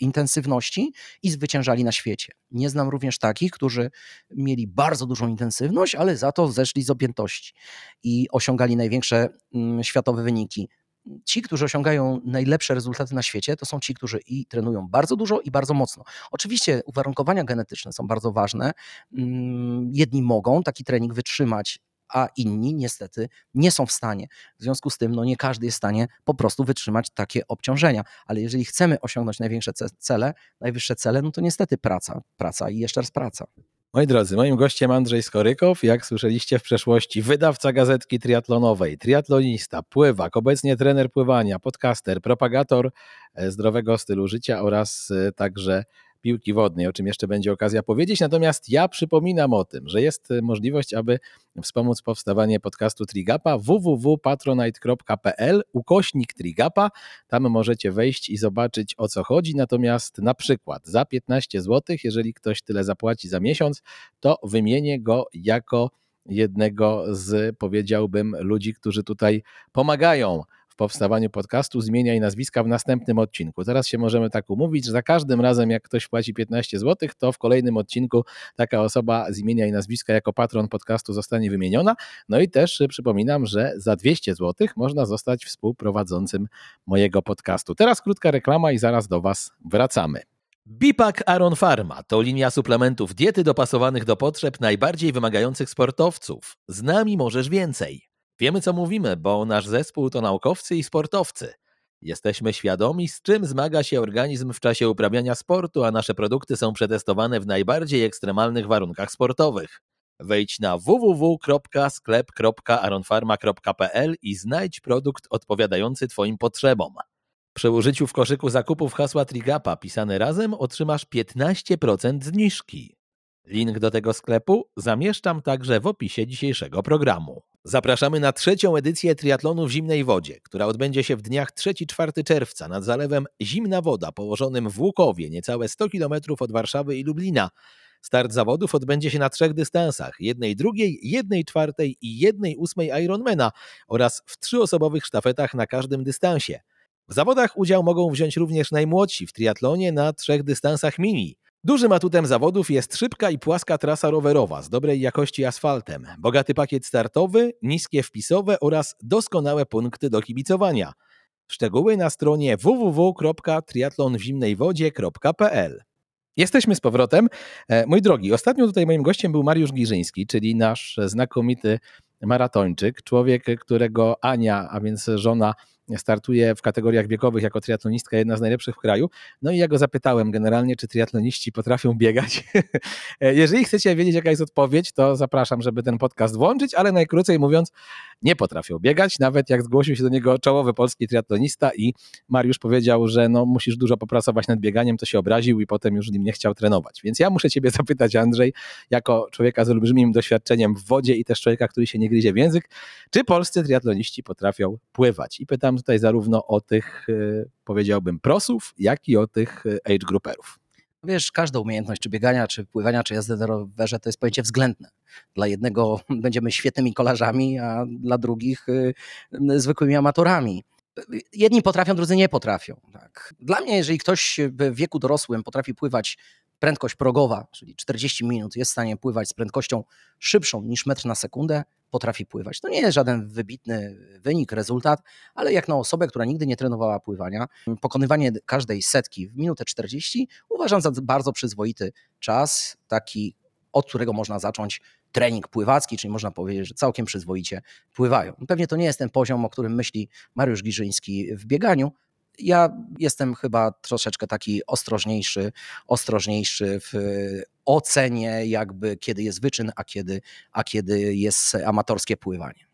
Speaker 2: intensywności i zwyciężali na świecie. Nie znam również takich, którzy mieli bardzo dużą intensywność, ale za to zeszli z objętości i osiągali największe mm, światowe wyniki ci, którzy osiągają najlepsze rezultaty na świecie, to są ci, którzy i trenują bardzo dużo i bardzo mocno. Oczywiście uwarunkowania genetyczne są bardzo ważne. Mm, jedni mogą taki trening wytrzymać a inni niestety nie są w stanie. W związku z tym no nie każdy jest w stanie po prostu wytrzymać takie obciążenia. Ale jeżeli chcemy osiągnąć największe cele, najwyższe cele, no to niestety praca, praca i jeszcze raz praca.
Speaker 1: Moi drodzy, moim gościem Andrzej Skorykow, jak słyszeliście w przeszłości, wydawca gazetki triatlonowej, triatlonista, pływak, obecnie trener pływania, podcaster, propagator e, zdrowego stylu życia oraz e, także piłki wodnej, o czym jeszcze będzie okazja powiedzieć. Natomiast ja przypominam o tym, że jest możliwość, aby wspomóc powstawanie podcastu Trigapa www.patronite.pl ukośnik Trigapa. Tam możecie wejść i zobaczyć o co chodzi. Natomiast na przykład za 15 zł, jeżeli ktoś tyle zapłaci za miesiąc, to wymienię go jako jednego z, powiedziałbym, ludzi, którzy tutaj pomagają w powstawaniu podcastu Zmieniaj nazwiska w następnym odcinku. Teraz się możemy tak umówić, że za każdym razem jak ktoś płaci 15 zł, to w kolejnym odcinku taka osoba Zmieniaj nazwiska jako patron podcastu zostanie wymieniona. No i też przypominam, że za 200 zł można zostać współprowadzącym mojego podcastu. Teraz krótka reklama i zaraz do Was wracamy. Bipak Aron Pharma to linia suplementów diety dopasowanych do potrzeb najbardziej wymagających sportowców. Z nami możesz więcej. Wiemy, co mówimy, bo nasz zespół to naukowcy i sportowcy. Jesteśmy świadomi, z czym zmaga się organizm w czasie uprawiania sportu, a nasze produkty są przetestowane w najbardziej ekstremalnych warunkach sportowych. Wejdź na www.sklep.aronfarma.pl i znajdź produkt odpowiadający Twoim potrzebom. Przy użyciu w koszyku zakupów hasła Trigapa pisane razem otrzymasz 15% zniżki. Link do tego sklepu zamieszczam także w opisie dzisiejszego programu. Zapraszamy na trzecią edycję triatlonu w zimnej wodzie, która odbędzie się w dniach 3-4 czerwca nad zalewem Zimna Woda, położonym w Łukowie, niecałe 100 km od Warszawy i Lublina. Start zawodów odbędzie się na trzech dystansach: jednej drugiej, jednej czwartej i jednej ósmej Ironmana oraz w trzyosobowych sztafetach na każdym dystansie. W zawodach udział mogą wziąć również najmłodsi w triatlonie na trzech dystansach mini. Dużym atutem zawodów jest szybka i płaska trasa rowerowa z dobrej jakości asfaltem, bogaty pakiet startowy, niskie wpisowe oraz doskonałe punkty do kibicowania. Szczegóły na stronie www.triatlonwzimnejwodzie.pl Jesteśmy z powrotem. E, mój drogi, ostatnio tutaj moim gościem był Mariusz Giżyński, czyli nasz znakomity maratończyk, człowiek, którego Ania, a więc żona startuje w kategoriach wiekowych jako triatlonistka, jedna z najlepszych w kraju. No i ja go zapytałem generalnie, czy triatloniści potrafią biegać. <laughs> Jeżeli chcecie wiedzieć, jaka jest odpowiedź, to zapraszam, żeby ten podcast włączyć, ale najkrócej mówiąc, nie potrafią biegać, nawet jak zgłosił się do niego czołowy polski triatlonista i Mariusz powiedział, że no, musisz dużo popracować nad bieganiem, to się obraził i potem już nim nie chciał trenować. Więc ja muszę ciebie <laughs> zapytać, Andrzej, jako człowieka z olbrzymim doświadczeniem w wodzie i też człowieka, który się nie gryzie w język, czy polscy triatloniści potrafią pływać? I pytam tutaj zarówno o tych, e, powiedziałbym, prosów, jak i o tych e, age grouperów.
Speaker 2: Wiesz, każda umiejętność, czy biegania, czy pływania, czy jazdy na rowerze, to jest pojęcie względne. Dla jednego <laughs> będziemy świetnymi kolarzami, a dla drugich y, zwykłymi amatorami. Jedni potrafią, drudzy nie potrafią. Tak. Dla mnie, jeżeli ktoś w wieku dorosłym potrafi pływać prędkość progowa, czyli 40 minut, jest w stanie pływać z prędkością szybszą niż metr na sekundę, potrafi pływać. To nie jest żaden wybitny wynik, rezultat, ale jak na osobę, która nigdy nie trenowała pływania, pokonywanie każdej setki w minutę 40 uważam za bardzo przyzwoity czas, taki od którego można zacząć trening pływacki, czyli można powiedzieć, że całkiem przyzwoicie pływają. Pewnie to nie jest ten poziom, o którym myśli Mariusz Giżyński w bieganiu, ja jestem chyba troszeczkę taki ostrożniejszy, ostrożniejszy w ocenie jakby kiedy jest wyczyn, a kiedy, a kiedy jest amatorskie pływanie.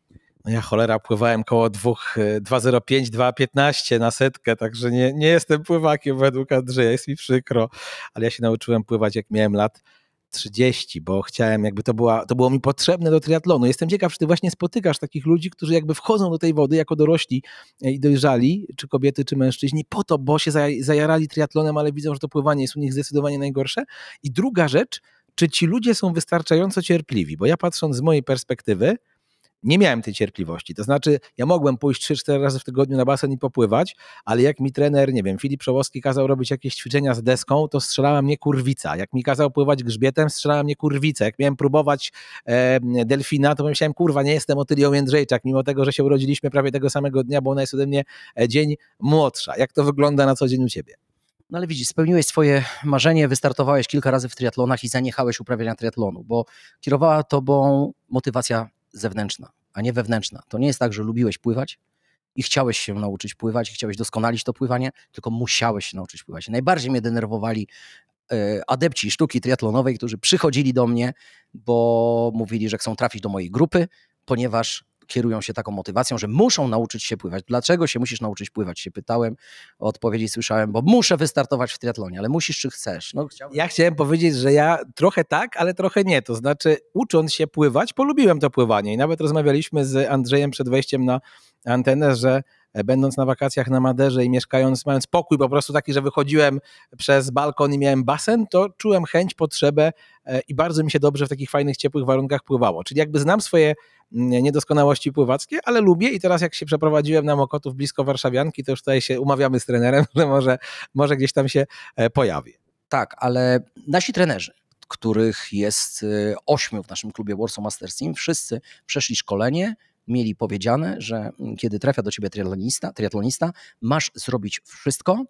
Speaker 1: No ja cholera pływałem koło 2,05, 2,15 na setkę, także nie, nie jestem pływakiem według Andrzeja, jest mi przykro, ale ja się nauczyłem pływać jak miałem lat 30, bo chciałem, jakby to, była, to było mi potrzebne do triatlonu. Jestem ciekaw, czy ty właśnie spotykasz takich ludzi, którzy jakby wchodzą do tej wody jako dorośli e, i dojrzali, czy kobiety, czy mężczyźni, po to, bo się zajarali triatlonem, ale widzą, że to pływanie jest u nich zdecydowanie najgorsze. I druga rzecz, czy ci ludzie są wystarczająco cierpliwi? Bo ja patrząc z mojej perspektywy, nie miałem tej cierpliwości. To znaczy, ja mogłem pójść 3-4 razy w tygodniu na basen i popływać, ale jak mi trener, nie wiem, Filip Przełoski kazał robić jakieś ćwiczenia z deską, to strzelała mnie kurwica. Jak mi kazał pływać grzbietem, strzelała mnie kurwica. Jak miałem próbować e, delfina, to myślałem, kurwa, nie jestem Otylią Jędrzejczak, mimo tego, że się urodziliśmy prawie tego samego dnia, bo ona jest ode mnie e, dzień młodsza. Jak to wygląda na co dzień u ciebie?
Speaker 2: No ale widzisz, spełniłeś swoje marzenie, wystartowałeś kilka razy w triatlonach i zaniechałeś uprawiania triatlonu, bo kierowała tobą motywacja zewnętrzna, a nie wewnętrzna. To nie jest tak, że lubiłeś pływać i chciałeś się nauczyć pływać, chciałeś doskonalić to pływanie, tylko musiałeś się nauczyć pływać. Najbardziej mnie denerwowali e, adepci sztuki triatlonowej, którzy przychodzili do mnie, bo mówili, że chcą trafić do mojej grupy, ponieważ kierują się taką motywacją, że muszą nauczyć się pływać. Dlaczego się musisz nauczyć pływać? Się pytałem, odpowiedzi słyszałem, bo muszę wystartować w triatlonie, ale musisz czy chcesz.
Speaker 1: No, chciałem... Ja chciałem powiedzieć, że ja trochę tak, ale trochę nie. To znaczy, ucząc się pływać, polubiłem to pływanie i nawet rozmawialiśmy z Andrzejem przed wejściem na antenę, że będąc na wakacjach na Maderze i mieszkając, mając pokój po prostu taki, że wychodziłem przez balkon i miałem basen, to czułem chęć, potrzebę e, i bardzo mi się dobrze w takich fajnych, ciepłych warunkach pływało. Czyli jakby znam swoje mm, niedoskonałości pływackie, ale lubię i teraz jak się przeprowadziłem na Mokotów blisko Warszawianki, to już tutaj się umawiamy z trenerem, <laughs> że może, może gdzieś tam się e, pojawi.
Speaker 2: Tak, ale nasi trenerzy, których jest ośmiu w naszym klubie Warsaw Masters Team, wszyscy przeszli szkolenie, mieli powiedziane, że kiedy trafia do ciebie triatlonista, triatlonista masz zrobić wszystko,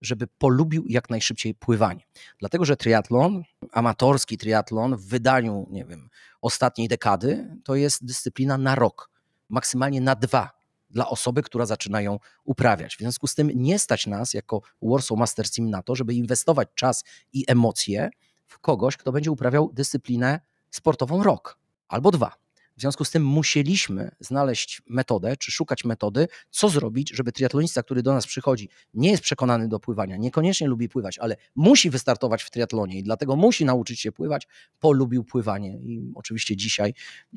Speaker 2: żeby polubił jak najszybciej pływanie. Dlatego, że triatlon, amatorski triatlon w wydaniu, nie wiem, ostatniej dekady, to jest dyscyplina na rok, maksymalnie na dwa dla osoby, która zaczyna ją uprawiać. W związku z tym nie stać nas jako Warsaw Masters Team na to, żeby inwestować czas i emocje w kogoś, kto będzie uprawiał dyscyplinę sportową rok albo dwa. W związku z tym musieliśmy znaleźć metodę, czy szukać metody, co zrobić, żeby triatlonista, który do nas przychodzi, nie jest przekonany do pływania, niekoniecznie lubi pływać, ale musi wystartować w triatlonie i dlatego musi nauczyć się pływać, polubił pływanie. I oczywiście dzisiaj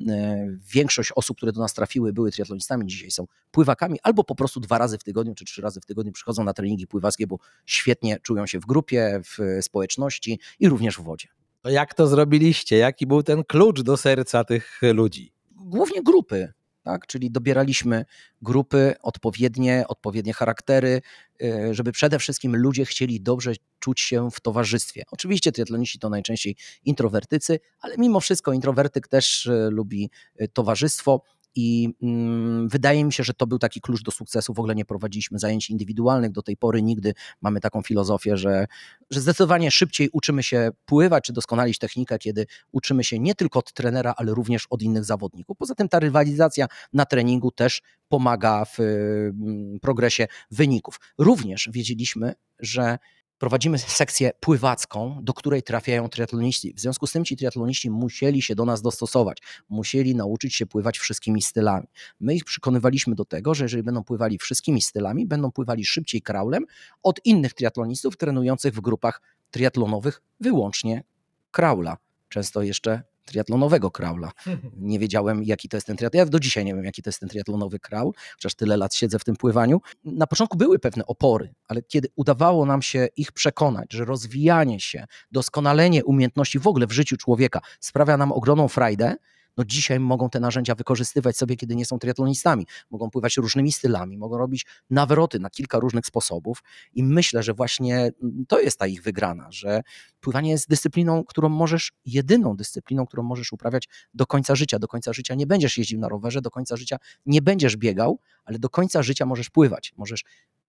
Speaker 2: e, większość osób, które do nas trafiły, były triatlonistami, dzisiaj są pływakami, albo po prostu dwa razy w tygodniu, czy trzy razy w tygodniu przychodzą na treningi pływackie, bo świetnie czują się w grupie, w społeczności i również w wodzie.
Speaker 1: To jak to zrobiliście? Jaki był ten klucz do serca tych ludzi?
Speaker 2: Głównie grupy. Tak? Czyli dobieraliśmy grupy odpowiednie, odpowiednie charaktery, y, żeby przede wszystkim ludzie chcieli dobrze czuć się w towarzystwie. Oczywiście triatloniści to najczęściej introwertycy, ale mimo wszystko introwertyk też y, lubi y, towarzystwo i mm, wydaje mi się, że to był taki klucz do sukcesu. W ogóle nie prowadziliśmy zajęć indywidualnych do tej pory, nigdy mamy taką filozofię, że, że zdecydowanie szybciej uczymy się pływać czy doskonalić technikę, kiedy uczymy się nie tylko od trenera, ale również od innych zawodników. Poza tym ta rywalizacja na treningu też pomaga w mm, progresie wyników. Również wiedzieliśmy, że prowadzimy sekcję pływacką, do której trafiają triatloniści. W związku z tym ci triatloniści musieli się do nas dostosować, musieli nauczyć się pływać wszystkimi stylami. My ich przekonywaliśmy do tego, że jeżeli będą pływali wszystkimi stylami, będą pływali szybciej kraulem od innych triatlonistów trenujących w grupach triatlonowych wyłącznie kraula. Często jeszcze triatlonowego kraula. <laughs> Nie wiedziałem, jaki to jest ten triatlon. Ja do dzisiaj nie wiem, jaki to jest ten triatlonowy kraul, chociaż tyle lat siedzę w tym pływaniu. Na początku były pewne opory, ale kiedy udawało nam się ich przekonać, że rozwijanie się, doskonalenie umiejętności w ogóle w życiu człowieka sprawia nam ogromną frajdę, no dzisiaj mogą te narzędzia wykorzystywać sobie, kiedy nie są triatlonistami. Mogą pływać różnymi stylami, mogą robić nawroty na kilka różnych sposobów i myślę, że właśnie mm, to jest ta ich wygrana, że pływanie jest dyscypliną, którą możesz, jedyną dyscypliną, którą możesz uprawiać do końca życia. Do końca życia nie będziesz jeździł na rowerze, do końca życia nie będziesz biegał, ale do końca życia możesz pływać. Możesz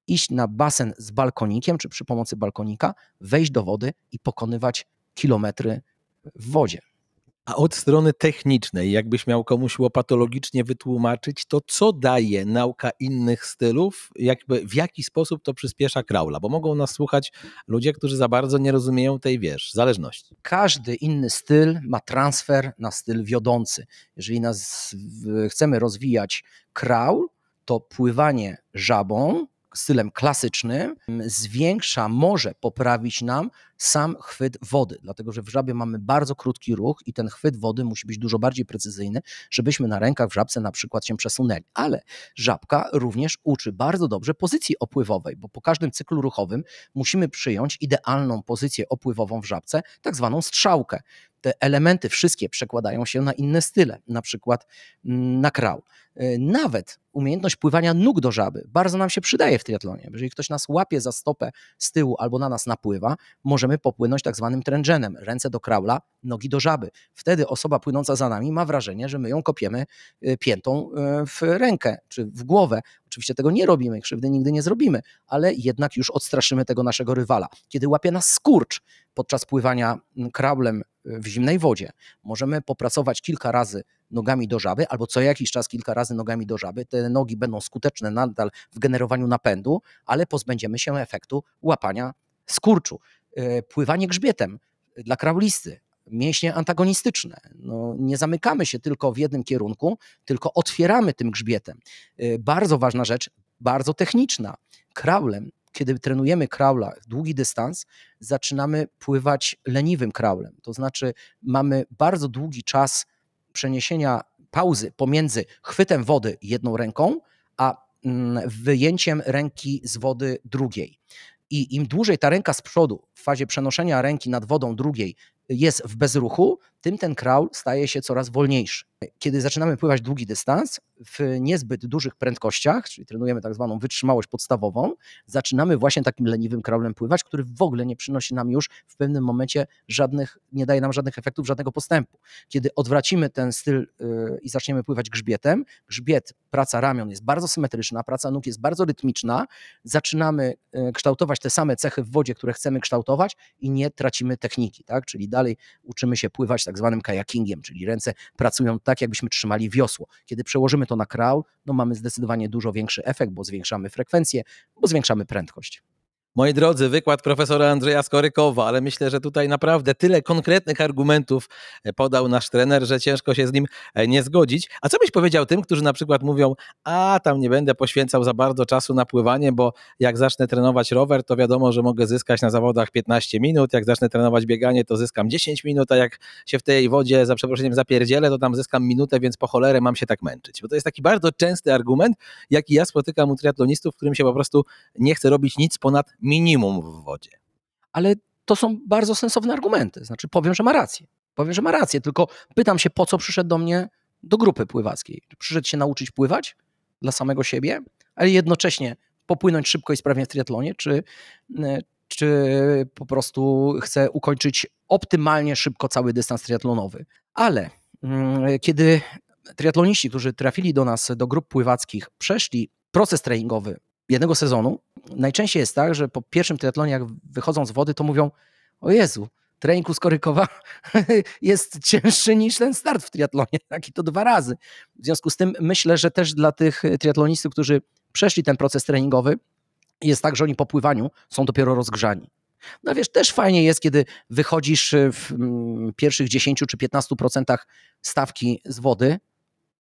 Speaker 2: iść na basen z balkonikiem, czy przy pomocy balkonika, wejść do wody i pokonywać kilometry w wodzie.
Speaker 1: A od strony technicznej, jakbyś miał komuś łopatologicznie wytłumaczyć, to co daje nauka innych stylów, jakby w jaki sposób to przyspiesza kraula? Bo mogą nas słuchać ludzie, którzy za bardzo nie rozumieją tej, wiesz, zależności.
Speaker 2: Każdy inny styl ma transfer na styl wiodący. Jeżeli nas chcemy rozwijać kraul, to pływanie żabą stylem klasycznym zwiększa, może poprawić nam sam chwyt wody, dlatego że w żabie mamy bardzo krótki ruch i ten chwyt wody musi być dużo bardziej precyzyjny, żebyśmy na rękach w żabce na przykład się przesunęli. Ale żabka również uczy bardzo dobrze pozycji opływowej, bo po każdym cyklu ruchowym musimy przyjąć idealną pozycję opływową w żabce, tak zwaną strzałkę. Te elementy wszystkie przekładają się na inne style, na przykład mm, na krał. Y, nawet umiejętność pływania nóg do żaby bardzo nam się przydaje w triatlonie. Jeżeli ktoś nas łapie za stopę z tyłu albo na nas napływa, możemy popłynąć tak zwanym trendżenem. Ręce do kraula, nogi do żaby. Wtedy osoba płynąca za nami ma wrażenie, że my ją kopiemy y, piętą y, w rękę czy w głowę. Oczywiście tego nie robimy, krzywdy nigdy nie zrobimy, ale jednak już odstraszymy tego naszego rywala. Kiedy łapie nas skurcz podczas pływania kraulem w zimnej wodzie, możemy popracować kilka razy nogami do żaby, albo co jakiś czas kilka razy nogami do żaby. Te nogi będą skuteczne nadal w generowaniu napędu, ale pozbędziemy się efektu łapania skurczu. E, pływanie grzbietem dla kraulisty, mięśnie antagonistyczne. No, nie zamykamy się tylko w jednym kierunku, tylko otwieramy tym grzbietem. E, bardzo ważna rzecz, bardzo techniczna. Kraulem, kiedy trenujemy kraula długi dystans, zaczynamy pływać leniwym kraulem. To znaczy mamy bardzo długi czas przeniesienia pauzy pomiędzy chwytem wody jedną ręką, a mm, wyjęciem ręki z wody drugiej. I im dłużej ta ręka z przodu w fazie przenoszenia ręki nad wodą drugiej jest w bezruchu, tym ten kraul staje się coraz wolniejszy. Kiedy zaczynamy pływać długi dystans w niezbyt dużych prędkościach, czyli trenujemy tak zwaną wytrzymałość podstawową, zaczynamy właśnie takim leniwym kraulem pływać, który w ogóle nie przynosi nam już w pewnym momencie żadnych, nie daje nam żadnych efektów, żadnego postępu. Kiedy odwracimy ten styl yy, i zaczniemy pływać grzbietem, grzbiet, praca ramion jest bardzo symetryczna, praca nóg jest bardzo rytmiczna, zaczynamy yy, kształtować te same cechy w wodzie, które chcemy kształtować i nie tracimy techniki, tak? czyli dalej uczymy się pływać tak zwanym kajakingiem, czyli ręce pracują tak, jakbyśmy trzymali wiosło. Kiedy przełożymy to na kraul, no mamy zdecydowanie dużo większy efekt, bo zwiększamy frekwencję, bo zwiększamy prędkość.
Speaker 1: Moi drodzy, wykład profesora Andrzeja Skorykowa, ale myślę, że tutaj naprawdę tyle konkretnych argumentów e, podał nasz trener, że ciężko się z nim e, nie zgodzić. A co byś powiedział tym, którzy na przykład mówią, a tam nie będę poświęcał za bardzo czasu na pływanie, bo jak zacznę trenować rower, to wiadomo, że mogę zyskać na zawodach 15 minut, jak zacznę trenować bieganie, to zyskam 10 minut, a jak się w tej wodzie, za przeproszeniem, zapierdzielę, to tam zyskam minutę, więc po cholerę mam się tak męczyć. Bo to jest taki bardzo częsty argument, jaki ja spotykam u triatlonistów, którym się po prostu nie chce robić nic ponad minimum w wodzie.
Speaker 2: Ale to są bardzo sensowne argumenty. Znaczy, powiem, że ma rację. Powiem, że ma rację, tylko pytam się, po co przyszedł do mnie do grupy pływackiej. Przyszedł się nauczyć pływać dla samego siebie, ale jednocześnie popłynąć szybko i sprawnie w triatlonie, czy, czy po prostu chce ukończyć optymalnie szybko cały dystans triatlonowy. Ale mm, kiedy triatloniści, którzy trafili do nas, do grup pływackich, przeszli proces treningowy jednego sezonu, najczęściej jest tak, że po pierwszym triatlonie, jak wychodzą z wody, to mówią: O Jezu, trening u Skorykowa <laughs> jest cięższy niż ten start w triatlonie, <laughs> tak i to dwa razy. W związku z tym myślę, że też dla tych triatlonistów, którzy przeszli ten proces treningowy, jest tak, że oni po pływaniu są dopiero rozgrzani. No wiesz, też fajnie jest, kiedy wychodzisz w mm, pierwszych 10 czy 15% stawki z wody,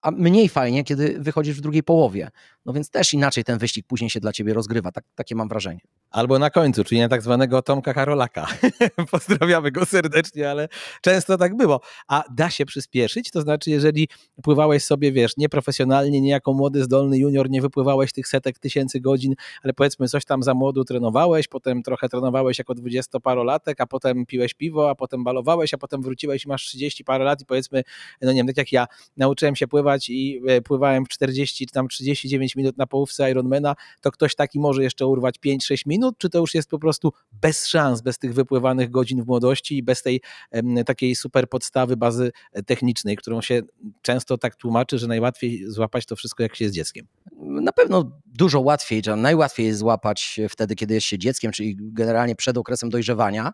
Speaker 2: a mniej fajnie, kiedy wychodzisz w drugiej połowie. No więc też inaczej ten wyścig później się dla ciebie rozgrywa, tak, takie mam wrażenie.
Speaker 1: Albo na końcu, czyli na tak zwanego Tomka Karolaka. <laughs> Pozdrawiamy go serdecznie, ale często tak było. A da się przyspieszyć? To znaczy, jeżeli pływałeś sobie, wiesz, nieprofesjonalnie, nie jako młody, zdolny junior, nie wypływałeś tych setek tysięcy godzin, ale powiedzmy coś tam za młodu trenowałeś, potem trochę trenowałeś jako dwudziestoparolatek, a potem piłeś piwo, a potem balowałeś, a potem wróciłeś i masz 30 parę lat i powiedzmy, no nie wiem, tak jak ja nauczyłem się pływać i e, pływałem w 40 czy tam 39 minut na połówce Ironmana, to ktoś taki może jeszcze urwać 5-6 minut, czy to już jest po prostu bez szans, bez tych wypływanych godzin w młodości i bez tej takiej super podstawy, bazy technicznej, którą się często tak tłumaczy, że najłatwiej złapać to wszystko, jak się jest dzieckiem?
Speaker 2: Na pewno dużo łatwiej, najłatwiej jest złapać wtedy, kiedy jest się dzieckiem, czyli generalnie przed okresem dojrzewania.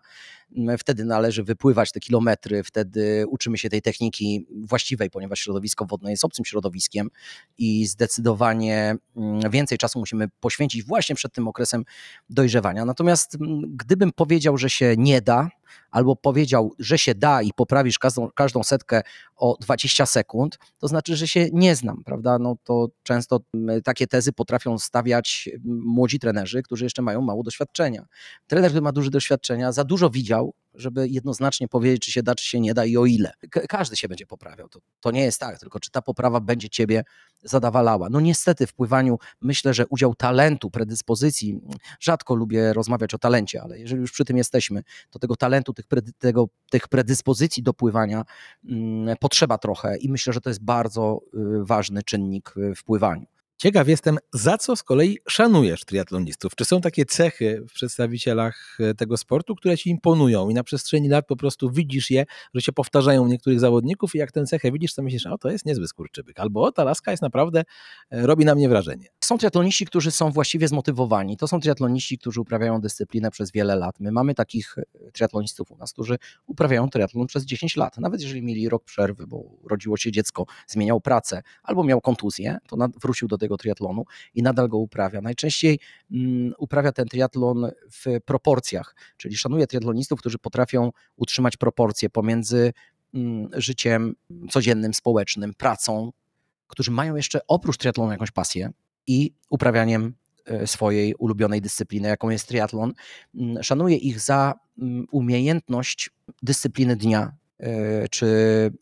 Speaker 2: Wtedy należy wypływać te kilometry, wtedy uczymy się tej techniki właściwej, ponieważ środowisko wodne jest obcym środowiskiem i zdecydowanie mm, więcej czasu musimy poświęcić właśnie przed tym okresem dojrzewania. Natomiast mm, gdybym powiedział, że się nie da, albo powiedział, że się da i poprawisz każdą, każdą setkę o 20 sekund, to znaczy, że się nie znam, prawda? No to często mm, takie tezy potrafią stawiać młodzi trenerzy, którzy jeszcze mają mało doświadczenia. Trener, który ma duże doświadczenia, za dużo widział, żeby jednoznacznie powiedzieć, czy się da, czy się nie da i o ile. Każdy się będzie poprawiał. To, to nie jest tak, tylko czy ta poprawa będzie ciebie zadawalała. No niestety w pływaniu myślę, że udział talentu, predyspozycji, rzadko lubię rozmawiać o talencie, ale jeżeli już przy tym jesteśmy, to tego talentu, tych, predy, tego, tych predyspozycji do pływania hmm, potrzeba trochę i myślę, że to jest bardzo y, ważny czynnik w pływaniu.
Speaker 1: Ciekaw jestem, za co z kolei szanujesz triatlonistów? Czy są takie cechy w przedstawicielach e, tego sportu, które ci imponują i na przestrzeni lat po prostu widzisz je, że się powtarzają u niektórych zawodników i jak tę cechę widzisz, to myślisz, o to jest niezły skurczybyk, albo o ta laska jest naprawdę, e, robi na mnie wrażenie.
Speaker 2: Są triatloniści, którzy są właściwie zmotywowani. To są triatloniści, którzy uprawiają dyscyplinę przez wiele lat. My mamy takich e, triatlonistów u nas, którzy uprawiają triatlon przez 10 lat. Nawet jeżeli mieli rok przerwy, bo rodziło się dziecko, zmieniał pracę albo miał kontuzję, to wrócił do tego triatlonu i nadal go uprawia. Najczęściej um, uprawia ten triatlon w proporcjach, czyli szanuje triatlonistów, którzy potrafią utrzymać proporcje pomiędzy um, życiem codziennym, społecznym, pracą, którzy mają jeszcze oprócz triatlonu jakąś pasję i uprawianiem e, swojej ulubionej dyscypliny, jaką jest triatlon. Mm, szanuję ich za mm, umiejętność dyscypliny dnia, e, czy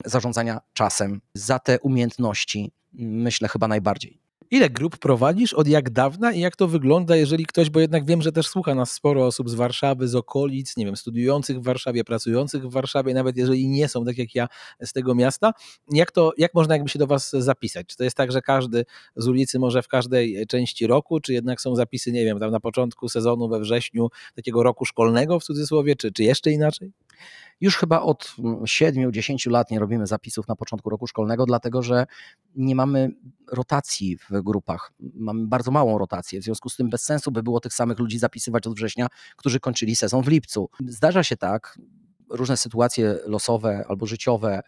Speaker 2: zarządzania czasem, za te umiejętności, myślę chyba najbardziej.
Speaker 1: Ile grup prowadzisz, od jak dawna i jak to wygląda, jeżeli ktoś, bo jednak wiem, że też słucha nas sporo osób z Warszawy, z okolic, nie wiem, studiujących w Warszawie, pracujących w Warszawie, nawet jeżeli nie są, tak jak ja, z tego miasta, jak to, jak można jakby się do was zapisać? Czy to jest tak, że każdy z ulicy może w każdej części roku, czy jednak są zapisy, nie wiem, tam na początku sezonu, we wrześniu, takiego roku szkolnego w cudzysłowie, czy, czy jeszcze inaczej?
Speaker 2: Już chyba od 7-10 lat nie robimy zapisów na początku roku szkolnego, dlatego że nie mamy rotacji w grupach. Mamy bardzo małą rotację, w związku z tym bez sensu by było tych samych ludzi zapisywać od września, którzy kończyli sezon w lipcu. Zdarza się tak, różne sytuacje losowe albo życiowe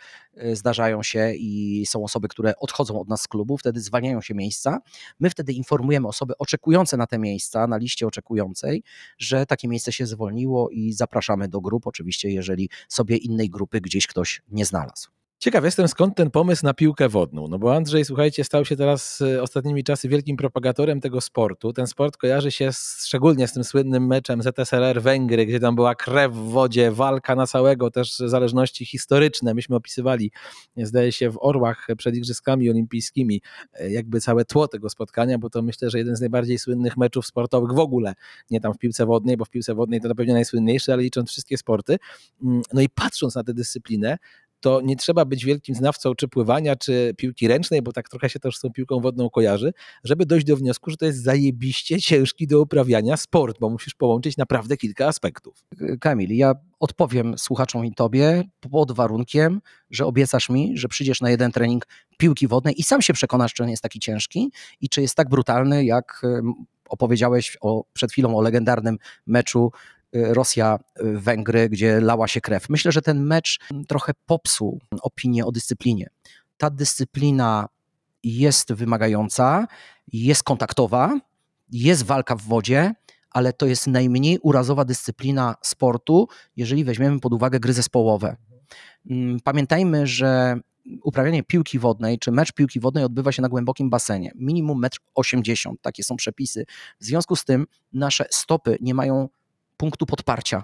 Speaker 2: y, zdarzają się i są osoby, które odchodzą od nas z klubu, wtedy zwalniają się miejsca. My wtedy informujemy osoby oczekujące na te miejsca, na liście oczekującej, że takie miejsce się zwolniło i zapraszamy do grup, oczywiście jeżeli sobie innej grupy gdzieś ktoś nie znalazł.
Speaker 1: Ciekaw jestem, skąd ten pomysł na piłkę wodną. No bo Andrzej, słuchajcie, stał się teraz e, ostatnimi czasy wielkim propagatorem tego sportu. Ten sport kojarzy się z, szczególnie z tym słynnym meczem ZSRR Węgry, gdzie tam była krew w wodzie, walka na całego, też zależności historyczne. Myśmy opisywali, zdaje się, w Orłach przed Igrzyskami Olimpijskimi, e, jakby całe tło tego spotkania, bo to myślę, że jeden z najbardziej słynnych meczów sportowych w ogóle. Nie tam w piłce wodnej, bo w piłce wodnej to na pewno najsłynniejszy, ale licząc wszystkie sporty. Mm, no i patrząc na tę dyscyplinę, to nie trzeba być wielkim znawcą czy pływania, czy piłki ręcznej, bo tak trochę się też z tą piłką wodną kojarzy, żeby dojść do wniosku, że to jest zajebiście ciężki do uprawiania sport, bo musisz połączyć naprawdę kilka aspektów.
Speaker 2: Kamil, ja odpowiem słuchaczom i tobie pod warunkiem, że obiecasz mi, że przyjdziesz na jeden trening piłki wodnej i sam się przekonasz, czy on jest taki ciężki i czy jest tak brutalny, jak opowiedziałeś o, przed chwilą o legendarnym meczu Y, Rosja-Węgry, y, gdzie lała się krew. Myślę, że ten mecz trochę popsuł opinię o dyscyplinie. Ta dyscyplina jest wymagająca, jest kontaktowa, jest walka w wodzie, ale to jest najmniej urazowa dyscyplina sportu, jeżeli weźmiemy pod uwagę gry zespołowe. Mm, pamiętajmy, że uprawianie piłki wodnej, czy mecz piłki wodnej odbywa się na głębokim basenie. Minimum 1,80 m, takie są przepisy. W związku z tym nasze stopy nie mają punktu podparcia.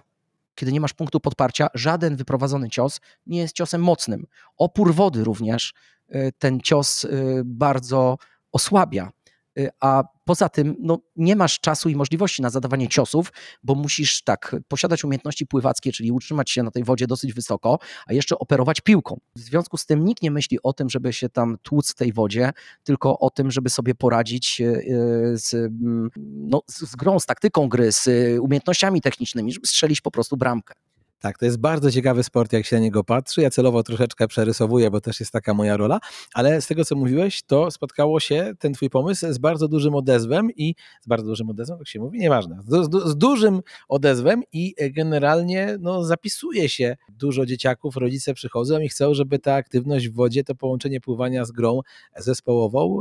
Speaker 2: Kiedy nie masz punktu podparcia, żaden wyprowadzony cios nie jest ciosem mocnym. Opór wody również y, ten cios y, bardzo osłabia. Y, a poza tym no, nie masz czasu i możliwości na zadawanie ciosów, bo musisz tak posiadać umiejętności pływackie, czyli utrzymać się na tej wodzie dosyć wysoko, a jeszcze operować piłką. W związku z tym nikt nie myśli o tym, żeby się tam tłuc w tej wodzie, tylko o tym, żeby sobie poradzić y, y, z, mm, no, z grą, z taktyką gry, z umiejętnościami technicznymi, żeby strzelić po prostu bramkę.
Speaker 1: Tak, to jest bardzo ciekawy sport, jak się na niego patrzy. Ja celowo troszeczkę przerysowuję, bo też jest taka moja rola, ale z tego, co mówiłeś, to spotkało się ten twój pomysł z bardzo dużym odezwem i z bardzo dużym odezwem, tak się mówi, nieważne, z, z, z dużym odezwem i generalnie no, zapisuje się dużo dzieciaków, rodzice przychodzą i chcą, żeby ta aktywność w wodzie, to połączenie pływania z grą zespołową,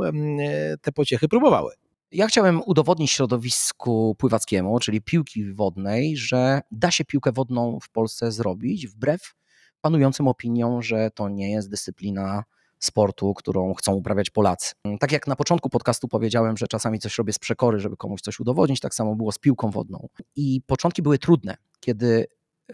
Speaker 1: te pociechy próbowały.
Speaker 2: Ja chciałem udowodnić środowisku pływackiemu, czyli piłki wodnej, że da się piłkę wodną w Polsce zrobić wbrew panującym opiniom, że to nie jest dyscyplina sportu, którą chcą uprawiać Polacy. Tak jak na początku podcastu powiedziałem, że czasami coś robię z przekory, żeby komuś coś udowodnić, tak samo było z piłką wodną. I początki były trudne, kiedy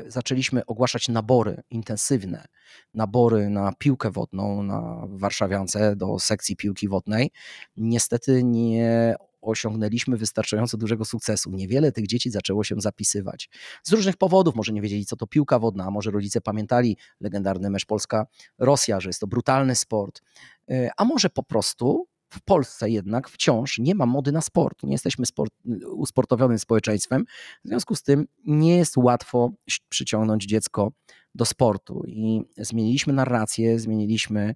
Speaker 2: zaczęliśmy ogłaszać nabory intensywne, nabory na piłkę wodną na Warszawiance do sekcji piłki wodnej. Niestety nie osiągnęliśmy wystarczająco dużego sukcesu. Niewiele tych dzieci zaczęło się zapisywać. Z różnych powodów, może nie wiedzieli, co to piłka wodna, a może rodzice pamiętali legendarny mecz Polska-Rosja, że jest to brutalny sport, e, a może po prostu w Polsce jednak wciąż nie ma mody na sport. Nie jesteśmy sport, usportowionym społeczeństwem. W związku z tym nie jest łatwo przyciągnąć dziecko do sportu. I zmieniliśmy narrację, zmieniliśmy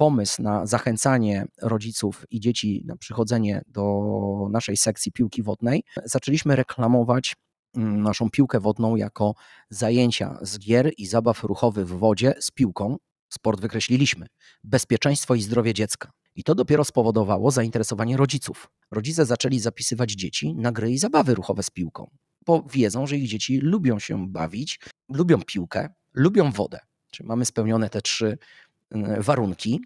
Speaker 2: pomysł na zachęcanie rodziców i dzieci na przychodzenie do naszej sekcji piłki wodnej. Zaczęliśmy reklamować mm, naszą piłkę wodną jako zajęcia z gier i zabaw ruchowych w wodzie z piłką. Sport wykreśliliśmy. Bezpieczeństwo i zdrowie dziecka. I to dopiero spowodowało zainteresowanie rodziców. Rodzice zaczęli zapisywać dzieci na gry i zabawy ruchowe z piłką, bo wiedzą, że ich dzieci lubią się bawić, lubią piłkę, lubią wodę. Czyli mamy spełnione te trzy warunki,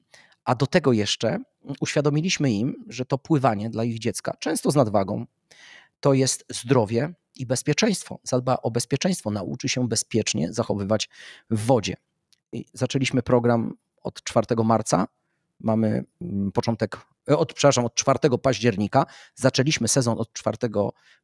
Speaker 2: a do tego jeszcze uświadomiliśmy im, że to pływanie dla ich dziecka, często z nadwagą, to jest zdrowie i bezpieczeństwo. Zadba o bezpieczeństwo, nauczy się bezpiecznie zachowywać w wodzie. I zaczęliśmy program od 4 marca mamy mm, początek, e, od, przepraszam, od 4 października. Zaczęliśmy sezon od 4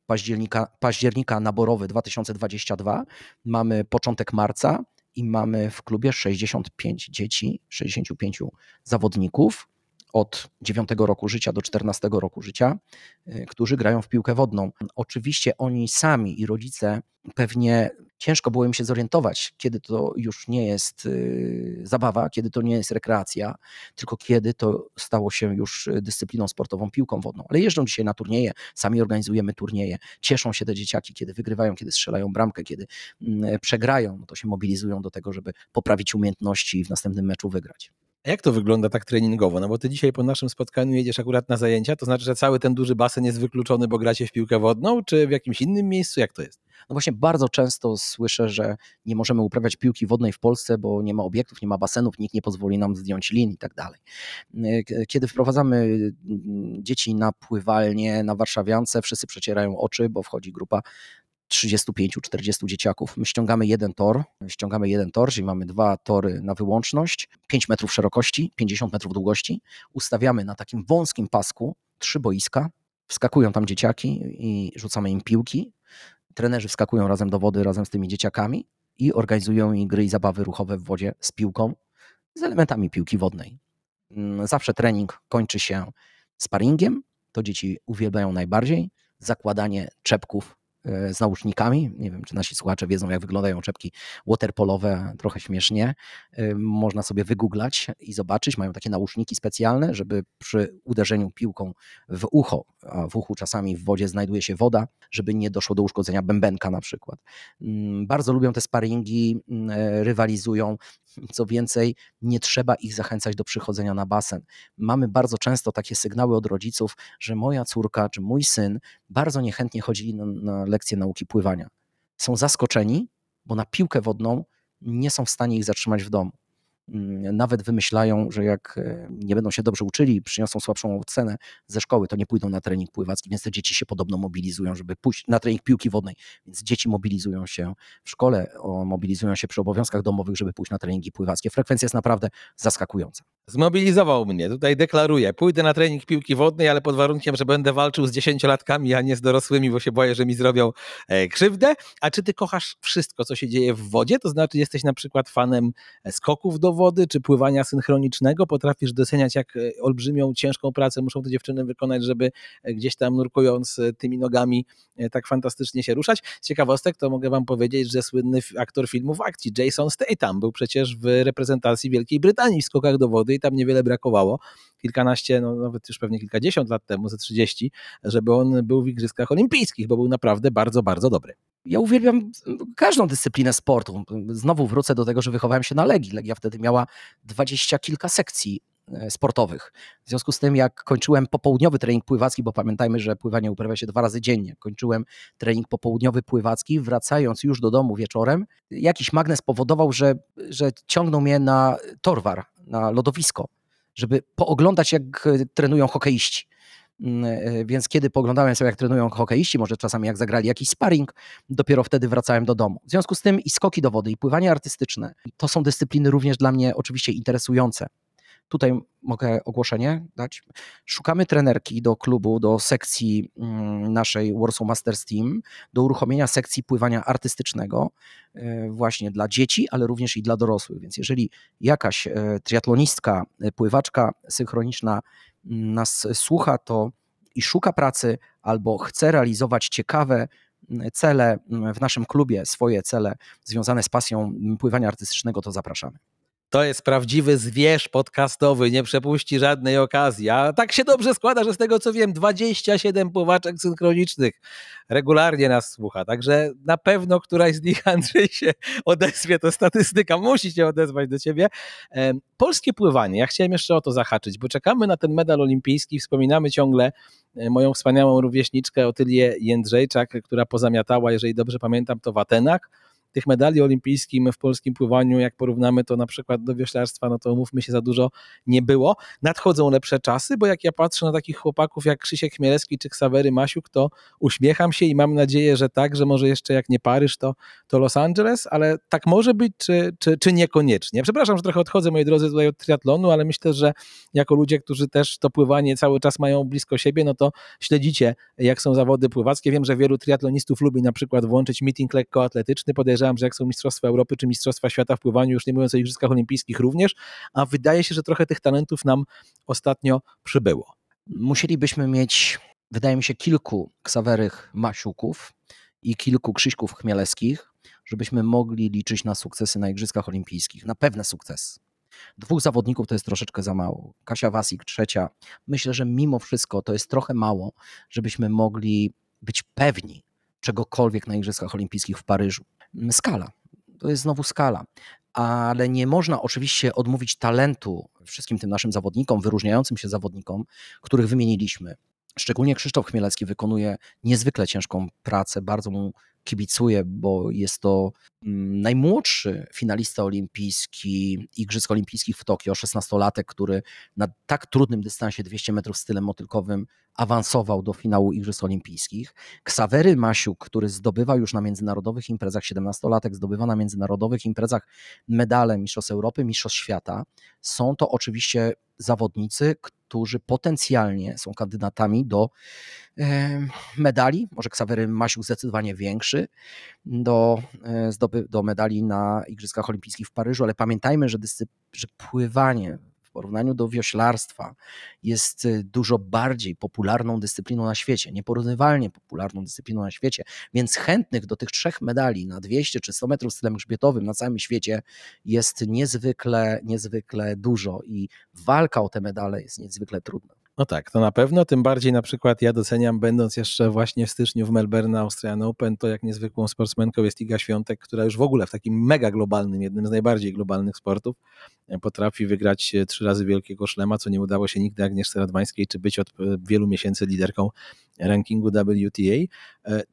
Speaker 2: października, października naborowy 2022. Mamy początek marca i mamy w klubie 65 dzieci, 65 zawodników od 9 roku życia do 14 roku życia, e, którzy grają w piłkę wodną. Oczywiście oni sami i rodzice pewnie ciężko było im się zorientować, kiedy to już nie jest y, zabawa, kiedy to nie jest rekreacja, tylko kiedy to stało się już dyscypliną sportową, piłką wodną. Ale jeżdżą dzisiaj na turnieje, sami organizujemy turnieje, cieszą się te dzieciaki, kiedy wygrywają, kiedy strzelają bramkę, kiedy mm, przegrają, no to się mobilizują do tego, żeby poprawić umiejętności i w następnym meczu wygrać.
Speaker 1: A jak to wygląda tak treningowo? No bo ty dzisiaj po naszym spotkaniu jedziesz akurat na zajęcia, to znaczy, że cały ten duży basen jest wykluczony, bo gracie w piłkę wodną, czy w jakimś innym miejscu? Jak to jest?
Speaker 2: No właśnie bardzo często słyszę, że nie możemy uprawiać piłki wodnej w Polsce, bo nie ma obiektów, nie ma basenów, nikt nie pozwoli nam zdjąć lin i tak dalej. Kiedy wprowadzamy mm, dzieci na pływalnię na Warszawiance, wszyscy przecierają oczy, bo wchodzi grupa 35-40 dzieciaków. My ściągamy jeden tor, ściągamy jeden tor, czyli mamy dwa tory na wyłączność, 5 metrów szerokości, 50 metrów długości. Ustawiamy na takim wąskim pasku trzy boiska, wskakują tam dzieciaki i rzucamy im piłki. Trenerzy wskakują razem do wody razem z tymi dzieciakami i organizują im gry i zabawy ruchowe w wodzie z piłką, z elementami piłki wodnej. Mm, zawsze trening kończy się sparingiem, to dzieci uwielbiają najbardziej. Zakładanie czepków z nausznikami. Nie wiem, czy nasi słuchacze wiedzą, jak wyglądają czepki waterpolowe, trochę śmiesznie. E, można sobie wygooglać i zobaczyć. Mają takie nauszniki specjalne, żeby przy uderzeniu piłką w ucho, a w uchu czasami w wodzie znajduje się woda, żeby nie doszło do uszkodzenia bębenka na przykład. Mm, bardzo lubią te sparingi, mm, e, rywalizują. Co więcej, nie trzeba ich zachęcać do przychodzenia na basen. Mamy bardzo często takie sygnały od rodziców, że moja córka czy mój syn bardzo niechętnie chodzili na, na lekcje nauki pływania. Są zaskoczeni, bo na piłkę wodną nie są w stanie ich zatrzymać w domu. Mm, nawet wymyślają, że jak e, nie będą się dobrze uczyli, przyniosą słabszą ocenę ze szkoły, to nie pójdą na trening pływacki, więc te dzieci się podobno mobilizują, żeby pójść na trening piłki wodnej. Więc dzieci mobilizują się w szkole, mobilizują się przy obowiązkach domowych, żeby pójść na treningi pływackie. Frekwencja jest naprawdę zaskakująca.
Speaker 1: Zmobilizował mnie, tutaj deklaruję, pójdę na trening piłki wodnej, ale pod warunkiem, że będę walczył z dziesięciolatkami, a nie z dorosłymi, bo się boję, że mi zrobią e, krzywdę. A czy ty kochasz wszystko, co się dzieje w wodzie? To znaczy jesteś na przykład fanem skoków do wody, czy pływania synchronicznego? Potrafisz doceniać, jak e, olbrzymią, ciężką pracę muszą te dziewczyny wykonać, żeby e, gdzieś tam nurkując tymi nogami tak fantastycznie się ruszać? Ciekawostek to mogę wam powiedzieć, że słynny aktor filmów akcji Jason Statham był przecież w reprezentacji Wielkiej Brytanii w skokach do wody i tam niewiele brakowało kilkanaście, no nawet już pewnie kilkadziesiąt lat temu, ze 30, żeby on był w Igrzyskach Olimpijskich, bo był naprawdę bardzo, bardzo dobry.
Speaker 2: Ja uwielbiam każdą dyscyplinę sportu. Znowu wrócę do tego, że wychowałem się na Legii. Legia wtedy miała dwadzieścia kilka sekcji e, sportowych. W związku z tym, jak kończyłem popołudniowy trening pływacki, bo pamiętajmy, że pływanie uprawia się dwa razy dziennie, kończyłem trening popołudniowy pływacki, wracając już do domu wieczorem, jakiś magnes powodował, że, że ciągnął mnie na torwar, na lodowisko żeby pooglądać, jak e, trenują hokeiści. Mm, e, więc kiedy poglądałem sobie, jak trenują hokeiści, może czasami jak zagrali jakiś sparring, dopiero wtedy wracałem do domu. W związku z tym i skoki do wody, i pływanie artystyczne to są dyscypliny również dla mnie oczywiście interesujące. Tutaj mogę ogłoszenie dać. Szukamy trenerki do klubu, do sekcji mm, naszej Warsaw Masters Team, do uruchomienia sekcji pływania artystycznego e, właśnie dla dzieci, ale również i dla dorosłych. Więc jeżeli jakaś e, triatlonistka, pływaczka synchroniczna nas słucha, to i szuka pracy albo chce realizować ciekawe mm, cele w naszym klubie, swoje cele związane z pasją pływania artystycznego, to zapraszamy.
Speaker 1: To jest prawdziwy zwierz podcastowy, nie przepuści żadnej okazji. A tak się dobrze składa, że z tego co wiem, 27 pływaczek synchronicznych regularnie nas słucha. Także na pewno któraś z nich, <laughs> Andrzej, się odezwie. To statystyka musi się odezwać do ciebie. Polskie pływanie, ja chciałem jeszcze o to zahaczyć, bo czekamy na ten medal olimpijski. Wspominamy ciągle e, moją wspaniałą rówieśniczkę Otylię Jędrzejczak, która pozamiatała, jeżeli dobrze pamiętam, to w Atenach tych medali olimpijskich w polskim pływaniu, jak porównamy to na przykład do wioślarstwa, no to umówmy się, za dużo nie było. Nadchodzą lepsze czasy, bo jak ja patrzę na takich chłopaków jak Krzysiek Chmielewski czy Ksawery Masiuk, to uśmiecham się i mam nadzieję, że tak, że może jeszcze jak nie Paryż, to, to Los Angeles, ale tak może być, czy, czy, czy niekoniecznie. Przepraszam, że trochę odchodzę, moi drodzy, tutaj od triatlonu, ale myślę, że jako ludzie, którzy też to pływanie cały czas mają blisko siebie, no to śledzicie, jak są zawody pływackie. Wiem, że wielu triatlonistów lubi na przykład włączyć meeting lekkoatletyczny, podejrzewam, podejrzewam, że jak są Mistrzostwa Europy czy Mistrzostwa Świata w pływaniu, już nie mówiąc o Igrzyskach Olimpijskich również, a wydaje się, że trochę tych talentów nam ostatnio przybyło.
Speaker 2: Musielibyśmy mieć, wydaje mi się, kilku ksawerych Masiuków i kilku Krzyśków Chmieleskich, żebyśmy mogli liczyć na sukcesy na Igrzyskach Olimpijskich, na pewne sukcesy. Dwóch zawodników to jest troszeczkę za mało. Kasia Wasik, trzecia. Myślę, że mimo wszystko to jest trochę mało, żebyśmy mogli być pewni czegokolwiek na Igrzyskach Olimpijskich w Paryżu. Skala. To jest znowu skala. Ale nie można oczywiście odmówić talentu wszystkim tym naszym zawodnikom, wyróżniającym się zawodnikom, których wymieniliśmy. Szczególnie Krzysztof Chmielecki wykonuje niezwykle ciężką pracę, bardzo mu kibicuję, bo jest to mm, najmłodszy finalista olimpijski Igrzysk Olimpijskich w Tokio, 16-latek, który na tak trudnym dystansie 200 metrów stylem motylkowym awansował do finału Igrzysk Olimpijskich. Ksawery Masiuk, który zdobywa już na międzynarodowych imprezach, 17-latek zdobywa na międzynarodowych imprezach medale Mistrzostw Europy, Mistrzostw Świata. Są to oczywiście zawodnicy, którzy potencjalnie są kandydatami do e, medali, może Ksawery Masiuk zdecydowanie większy, do, e, do medali na Igrzyskach Olimpijskich w Paryżu, ale pamiętajmy, że, że pływanie w porównaniu do wioślarstwa jest y, dużo bardziej popularną dyscypliną na świecie, nieporównywalnie popularną dyscypliną na świecie, więc chętnych do tych trzech medali na 200 czy 100 metrów stylem grzbietowym na całym świecie jest niezwykle, niezwykle dużo i walka o te medale jest niezwykle trudna.
Speaker 1: No tak, to na pewno, tym bardziej na przykład ja doceniam, będąc jeszcze właśnie w styczniu w Melbourne Australian Open, to jak niezwykłą sportsmenką jest Iga Świątek, która już w ogóle w takim mega globalnym, jednym z najbardziej globalnych sportów, e, potrafi wygrać e, trzy razy wielkiego szlema, co nie udało się nigdy Agnieszce Radwańskiej, czy być od e, wielu miesięcy liderką rankingu WTA.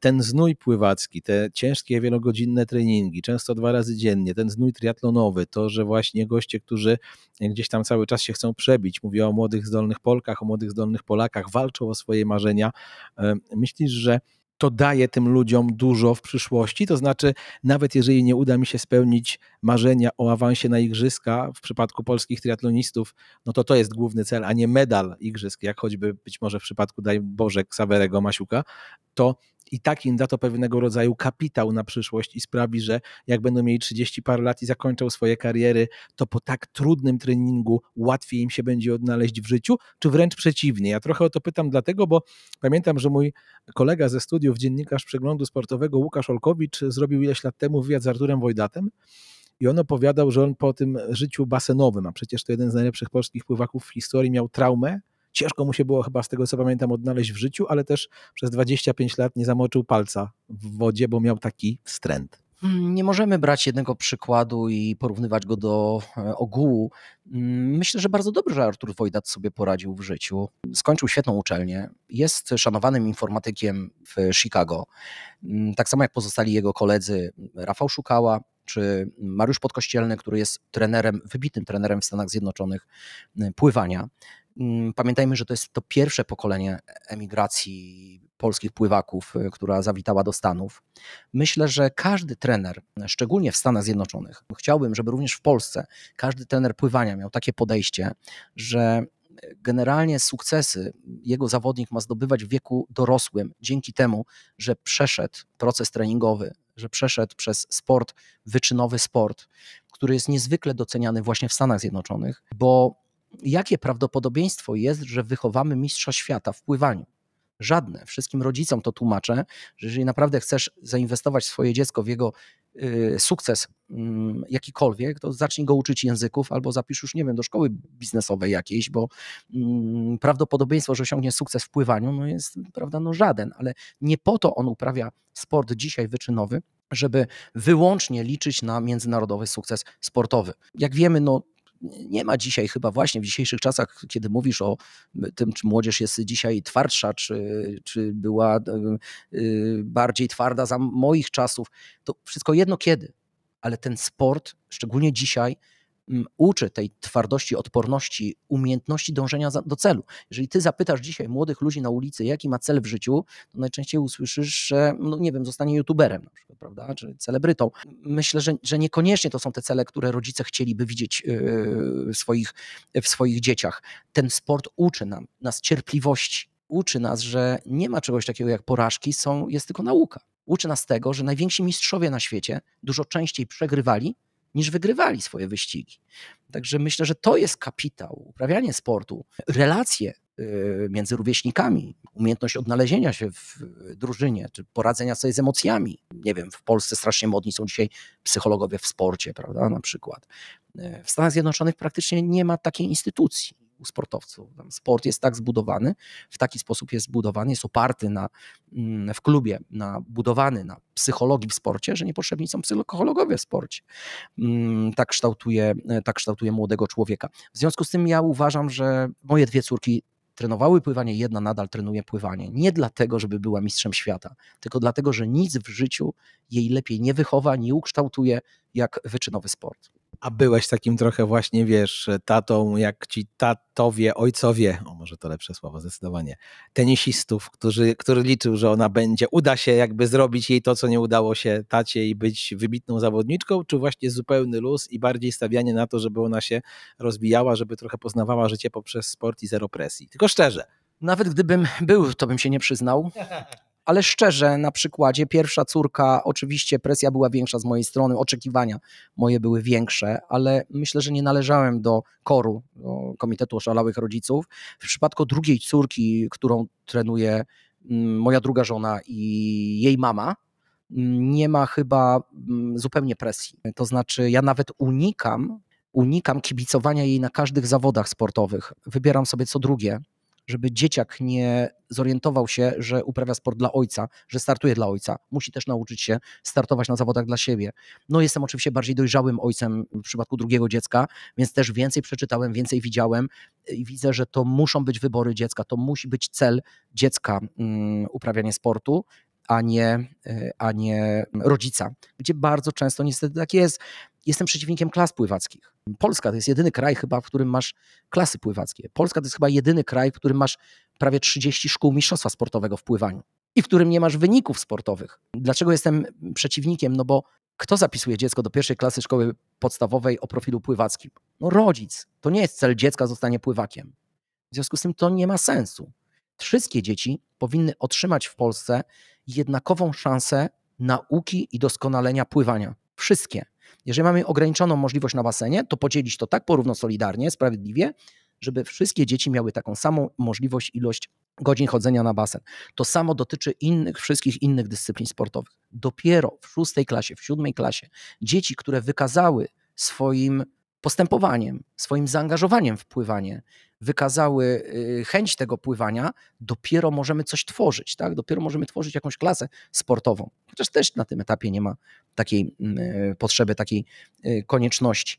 Speaker 1: Ten znój pływacki, te ciężkie, wielogodzinne treningi, często dwa razy dziennie, ten znój triatlonowy, to, że właśnie goście, którzy gdzieś tam cały czas się chcą przebić, mówię o młodych, zdolnych Polkach, o młodych, zdolnych Polakach, walczą o swoje marzenia. E, myślisz, że to daje tym ludziom dużo w przyszłości. To znaczy, nawet jeżeli nie uda mi się spełnić marzenia o awansie na igrzyska w przypadku polskich triatlonistów, no to to jest główny cel, a nie medal igrzysk, jak choćby być może w przypadku, daj Boże, Ksawerego Masiuka, to i tak im da to pewnego rodzaju kapitał na przyszłość i sprawi, że jak będą mieli 30 parę lat i zakończą swoje kariery, to po tak trudnym treningu łatwiej im się będzie odnaleźć w życiu, czy wręcz przeciwnie. Ja trochę o to pytam dlatego, bo pamiętam, że mój kolega ze studiów, dziennikarz przeglądu sportowego Łukasz Olkowicz zrobił ileś lat temu wywiad z Arturem Wojdatem i on opowiadał, że on po tym życiu basenowym, a przecież to jeden z najlepszych polskich pływaków w historii, miał traumę, Ciężko mu się było chyba z tego co pamiętam odnaleźć w życiu, ale też przez 25 lat nie zamoczył palca w wodzie, bo miał taki wstręt.
Speaker 2: Hmm, nie możemy brać jednego przykładu i porównywać go do e, ogółu. Hmm, myślę, że bardzo dobrze Artur Wojdat sobie poradził w życiu. Skończył świetną uczelnię, jest szanowanym informatykiem w Chicago. Hmm, tak samo jak pozostali jego koledzy Rafał Szukała, czy Mariusz Podkościelny, który jest trenerem, wybitnym trenerem w Stanach Zjednoczonych pływania. Mm, pamiętajmy, że to jest to pierwsze pokolenie emigracji polskich pływaków, y, która zawitała do Stanów. Myślę, że każdy trener, szczególnie w Stanach Zjednoczonych, chciałbym, żeby również w Polsce każdy trener pływania miał takie podejście, że generalnie sukcesy jego zawodnik ma zdobywać w wieku dorosłym dzięki temu, że przeszedł proces treningowy, że przeszedł przez sport, wyczynowy sport, który jest niezwykle doceniany właśnie w Stanach Zjednoczonych, bo jakie prawdopodobieństwo jest, że wychowamy mistrza świata w pływaniu? Żadne. Wszystkim rodzicom to tłumaczę, że jeżeli naprawdę chcesz zainwestować swoje dziecko, w jego y, sukces y, jakikolwiek, to zacznij go uczyć języków albo zapisz już, nie wiem, do szkoły biznesowej jakiejś, bo y, prawdopodobieństwo, że osiągnie sukces w pływaniu, no jest, prawda, no żaden, ale nie po to on uprawia sport dzisiaj wyczynowy, żeby wyłącznie liczyć na międzynarodowy sukces sportowy. Jak wiemy, no nie ma dzisiaj chyba właśnie w dzisiejszych czasach, kiedy mówisz o tym, czy młodzież jest dzisiaj twardsza, czy, czy była e, bardziej twarda za moich czasów, to wszystko jedno kiedy, ale ten sport, szczególnie dzisiaj, uczy tej twardości, odporności, umiejętności dążenia do celu. Jeżeli ty zapytasz dzisiaj młodych ludzi na ulicy, jaki ma cel w życiu, to najczęściej usłyszysz, że, no nie wiem, zostanie youtuberem na przykład, prawda, czy celebrytą. Myślę, że, że niekoniecznie to są te cele, które rodzice chcieliby widzieć yy, w swoich, w swoich dzieciach. Ten sport uczy nam, nas cierpliwości, uczy nas, że nie ma czegoś takiego jak porażki, są, jest tylko nauka. Uczy nas tego, że najwięksi mistrzowie na świecie dużo częściej przegrywali niż wygrywali swoje wyścigi. Także myślę, że to jest kapitał, uprawianie sportu, relacje y, między rówieśnikami, umiejętność odnalezienia się w drużynie, czy poradzenia sobie z emocjami. Nie wiem, w Polsce strasznie modni są dzisiaj psychologowie w sporcie, prawda, na przykład. Y, w Stanach Zjednoczonych praktycznie nie ma takiej instytucji u sportowców. Sport jest tak zbudowany, w taki sposób jest zbudowany, jest oparty na, mm, w klubie, na, budowany na psychologii w sporcie, że niepotrzebni są psychologowie w sporcie. Mm, tak kształtuje, tak kształtuje młodego człowieka. W związku z tym ja uważam, że moje dwie córki trenowały pływanie, jedna nadal trenuje pływanie. Nie dlatego, żeby była mistrzem świata, tylko dlatego, że nic w życiu jej lepiej nie wychowa, nie ukształtuje jak wyczynowy sport.
Speaker 1: A byłeś takim trochę właśnie, wiesz, tatą, jak ci tatowie, ojcowie, o może to lepsze słowo zdecydowanie, tenisistów, którzy, który liczył, że ona będzie, uda się jakby zrobić jej to, co nie udało się tacie i być wybitną zawodniczką, czy właśnie zupełny luz i bardziej stawianie na to, żeby ona się rozwijała, żeby trochę poznawała życie poprzez sport i zero presji. Tylko szczerze.
Speaker 2: Nawet gdybym był, to bym się nie przyznał. <laughs> ale szczerze, na przykładzie pierwsza córka, oczywiście presja była większa z mojej strony, oczekiwania moje były większe, ale myślę, że nie należałem do koru, do Komitetu Oszalałych Rodziców. W przypadku drugiej córki, którą trenuje mm, moja druga żona i jej mama, mm, nie ma chyba mm, zupełnie presji. To znaczy, ja nawet unikam, unikam kibicowania jej na każdych zawodach sportowych. Wybieram sobie co drugie żeby dzieciak nie zorientował się, że uprawia sport dla ojca, że startuje dla ojca. Musi też nauczyć się startować na zawodach dla siebie. No jestem oczywiście bardziej dojrzałym ojcem w przypadku drugiego dziecka, więc też więcej przeczytałem, więcej widziałem i widzę, że to muszą być wybory dziecka, to musi być cel dziecka um, uprawianie sportu, a nie, e, a nie rodzica, gdzie bardzo często niestety tak jest. Jestem przeciwnikiem klas pływackich. Polska to jest jedyny kraj chyba, w którym masz klasy pływackie. Polska to jest chyba jedyny kraj, w którym masz prawie 30 szkół mistrzostwa sportowego w pływaniu i w którym nie masz wyników sportowych. Dlaczego jestem przeciwnikiem? No bo kto zapisuje dziecko do pierwszej klasy szkoły podstawowej o profilu pływackim? No rodzic. To nie jest cel dziecka zostanie pływakiem. W związku z tym to nie ma sensu. Wszystkie dzieci powinny otrzymać w Polsce jednakową szansę nauki i doskonalenia pływania. Wszystkie. Jeżeli mamy ograniczoną możliwość na basenie, to podzielić to tak porówno solidarnie, sprawiedliwie, żeby wszystkie dzieci miały taką samą możliwość, ilość godzin chodzenia na basen. To samo dotyczy innych, wszystkich innych dyscyplin sportowych. Dopiero w szóstej klasie, w siódmej klasie dzieci, które wykazały swoim postępowaniem, swoim zaangażowaniem w pływanie, wykazały y, chęć tego pływania, dopiero możemy coś tworzyć, tak? Dopiero możemy tworzyć jakąś klasę sportową. Chociaż też na tym etapie nie ma takiej mm, y, potrzeby, takiej y, konieczności.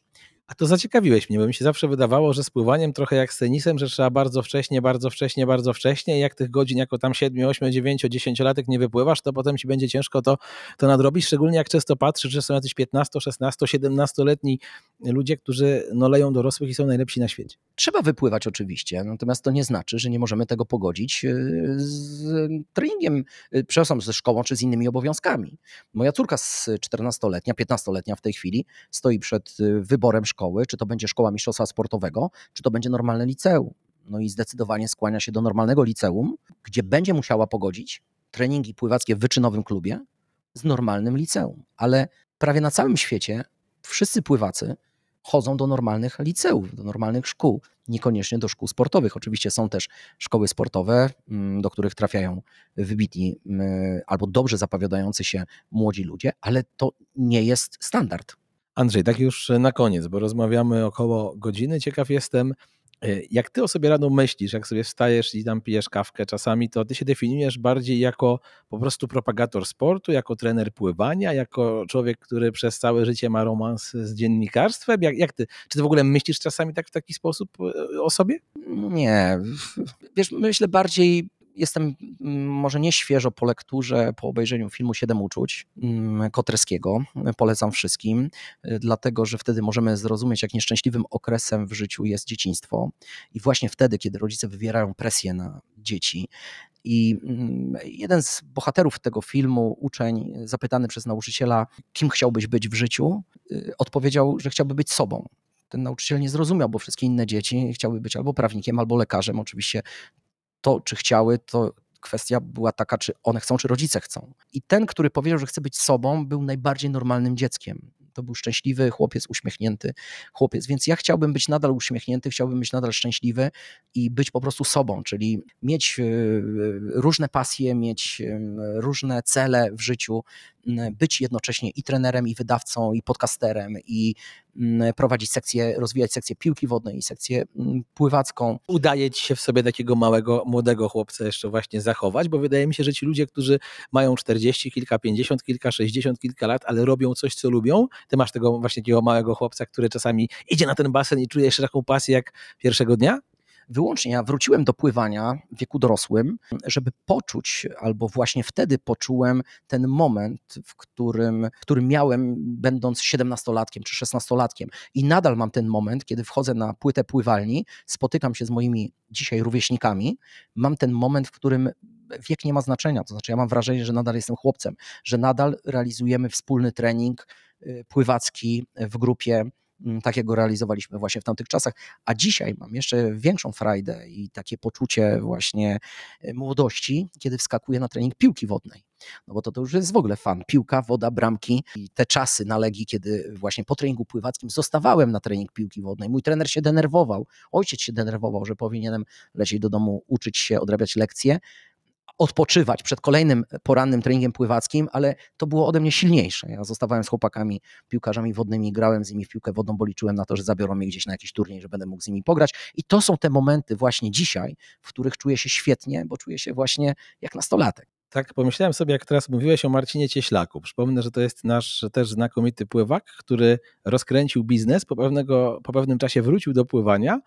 Speaker 1: A to zaciekawiłeś mnie, bo mi się zawsze wydawało, że z pływaniem trochę jak z tenisem, że trzeba bardzo wcześnie, bardzo wcześnie, bardzo wcześnie i jak tych godzin jako tam 7, 8, 9, 10 latek nie wypływasz, to potem ci będzie ciężko to, to nadrobić, szczególnie jak często patrzysz, że są jacyś 15, 16, 17-letni ludzie, którzy no, leją dorosłych i są najlepsi na świecie.
Speaker 2: Trzeba wypływać oczywiście, natomiast to nie znaczy, że nie możemy tego pogodzić e, z treningiem, e, przepraszam, ze szkołą czy z innymi obowiązkami. Moja córka z 14-letnia, 15-letnia w tej chwili stoi przed e, wyborem szkoły szkoły, czy to będzie szkoła mistrzostwa sportowego, czy to będzie normalne liceum. No i zdecydowanie skłania się do normalnego liceum, gdzie będzie musiała pogodzić treningi pływackie w wyczynowym klubie z normalnym liceum. Ale prawie na całym świecie wszyscy pływacy chodzą do normalnych liceów, do normalnych szkół, niekoniecznie do szkół sportowych. Oczywiście są też szkoły sportowe, mm, do których trafiają wybitni mm, albo dobrze zapowiadający się młodzi ludzie, ale to nie jest standard.
Speaker 1: Andrzej, tak już na koniec, bo rozmawiamy około godziny. Ciekaw jestem, e, jak ty o sobie rano myślisz, jak sobie wstajesz i tam pijesz kawkę czasami, to ty się definiujesz bardziej jako po prostu propagator sportu, jako trener pływania, jako człowiek, który przez całe życie ma romans z dziennikarstwem? Jak, jak ty? Czy ty w ogóle myślisz czasami tak w taki sposób e, o sobie?
Speaker 2: Nie. Wiesz, myślę bardziej jestem mm, może nie świeżo po lekturze, po obejrzeniu filmu Siedem uczuć mm, Kotreskiego. Polecam wszystkim, y, dlatego że wtedy możemy zrozumieć, jak nieszczęśliwym okresem w życiu jest dzieciństwo. I właśnie wtedy, kiedy rodzice wywierają presję na dzieci, i mm, jeden z bohaterów tego filmu, uczeń, zapytany przez nauczyciela, kim chciałbyś być w życiu, y, odpowiedział, że chciałby być sobą ten nauczyciel nie zrozumiał, bo wszystkie inne dzieci chciały być albo prawnikiem, albo lekarzem. Oczywiście to, czy chciały, to kwestia była taka, czy one chcą, czy rodzice chcą. I ten, który powiedział, że chce być sobą, był najbardziej normalnym dzieckiem. To był szczęśliwy chłopiec, uśmiechnięty chłopiec. Więc ja chciałbym być nadal uśmiechnięty, chciałbym być nadal szczęśliwy i być po prostu sobą, czyli mieć e, różne pasje, mieć e, różne cele w życiu, być jednocześnie i trenerem, i wydawcą, i podcasterem, i prowadzić sekcję, rozwijać sekcję piłki wodnej i sekcję pływacką.
Speaker 1: Udaje ci się w sobie takiego małego, młodego chłopca jeszcze właśnie zachować, bo wydaje mi się, że ci ludzie, którzy mają 40, kilka, 50, kilka, 60, kilka lat, ale robią coś, co lubią, ty masz tego właśnie takiego małego chłopca, który czasami idzie na ten basen i czuje jeszcze taką pasję jak pierwszego dnia?
Speaker 2: Wyłącznie ja wróciłem do pływania w wieku dorosłym, żeby poczuć, albo właśnie wtedy poczułem ten moment, w którym, w którym miałem, będąc 17-latkiem czy 16-latkiem. I nadal mam ten moment, kiedy wchodzę na płytę pływalni, spotykam się z moimi dzisiaj rówieśnikami, mam ten moment, w którym wiek nie ma znaczenia. To znaczy, ja mam wrażenie, że nadal jestem chłopcem, że nadal realizujemy wspólny trening y, pływacki w grupie takiego realizowaliśmy właśnie w tamtych czasach. A dzisiaj mam jeszcze większą frajdę i takie poczucie właśnie e, młodości, kiedy wskakuję na trening piłki wodnej. No bo to, to już jest w ogóle fan. Piłka, woda, bramki i te czasy na Legii, kiedy właśnie po treningu pływackim zostawałem na trening piłki wodnej. Mój trener się denerwował, ojciec się denerwował, że powinienem lecieć do domu, uczyć się, odrabiać lekcje, odpoczywać przed kolejnym porannym treningiem pływackim, ale to było ode mnie silniejsze. Ja zostawałem z chłopakami, piłkarzami wodnymi, grałem z nimi w piłkę wodną, bo liczyłem na to, że zabiorą mnie gdzieś na jakiś turniej, że będę mógł z nimi pograć. I to są te momenty właśnie dzisiaj, w których czuję się świetnie, bo czuję się właśnie jak nastolatek.
Speaker 1: Tak, pomyślałem sobie, jak teraz mówiłeś o Marcinie Cieślaku. Przypomnę, że to jest nasz też znakomity pływak, który rozkręcił biznes, po, pewnego, po pewnym czasie wrócił do pływania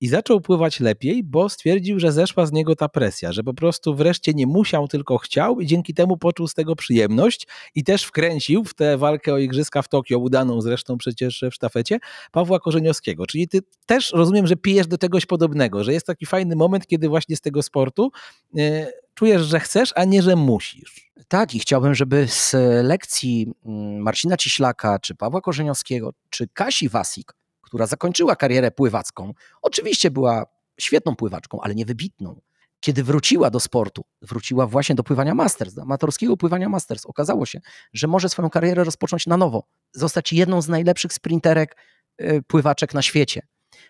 Speaker 1: i zaczął pływać lepiej, bo stwierdził, że zeszła z niego ta presja, że po prostu wreszcie nie musiał, tylko chciał i dzięki temu poczuł z tego przyjemność i też wkręcił w tę walkę o igrzyska w Tokio, udaną zresztą przecież w sztafecie, Pawła Korzeniowskiego. Czyli ty też rozumiem, że pijesz do tegoś podobnego, że jest taki fajny moment, kiedy właśnie z tego sportu yy, czujesz, że chcesz, a nie, że musisz.
Speaker 2: Tak, i chciałbym, żeby z lekcji mm, Marcina Ciślaka, czy Pawła Korzeniowskiego, czy Kasi Wasik, która zakończyła karierę pływacką, oczywiście była świetną pływaczką, ale niewybitną. Kiedy wróciła do sportu, wróciła właśnie do pływania masters, do amatorskiego pływania masters, okazało się, że może swoją karierę rozpocząć na nowo, zostać jedną z najlepszych sprinterek, y, pływaczek na świecie.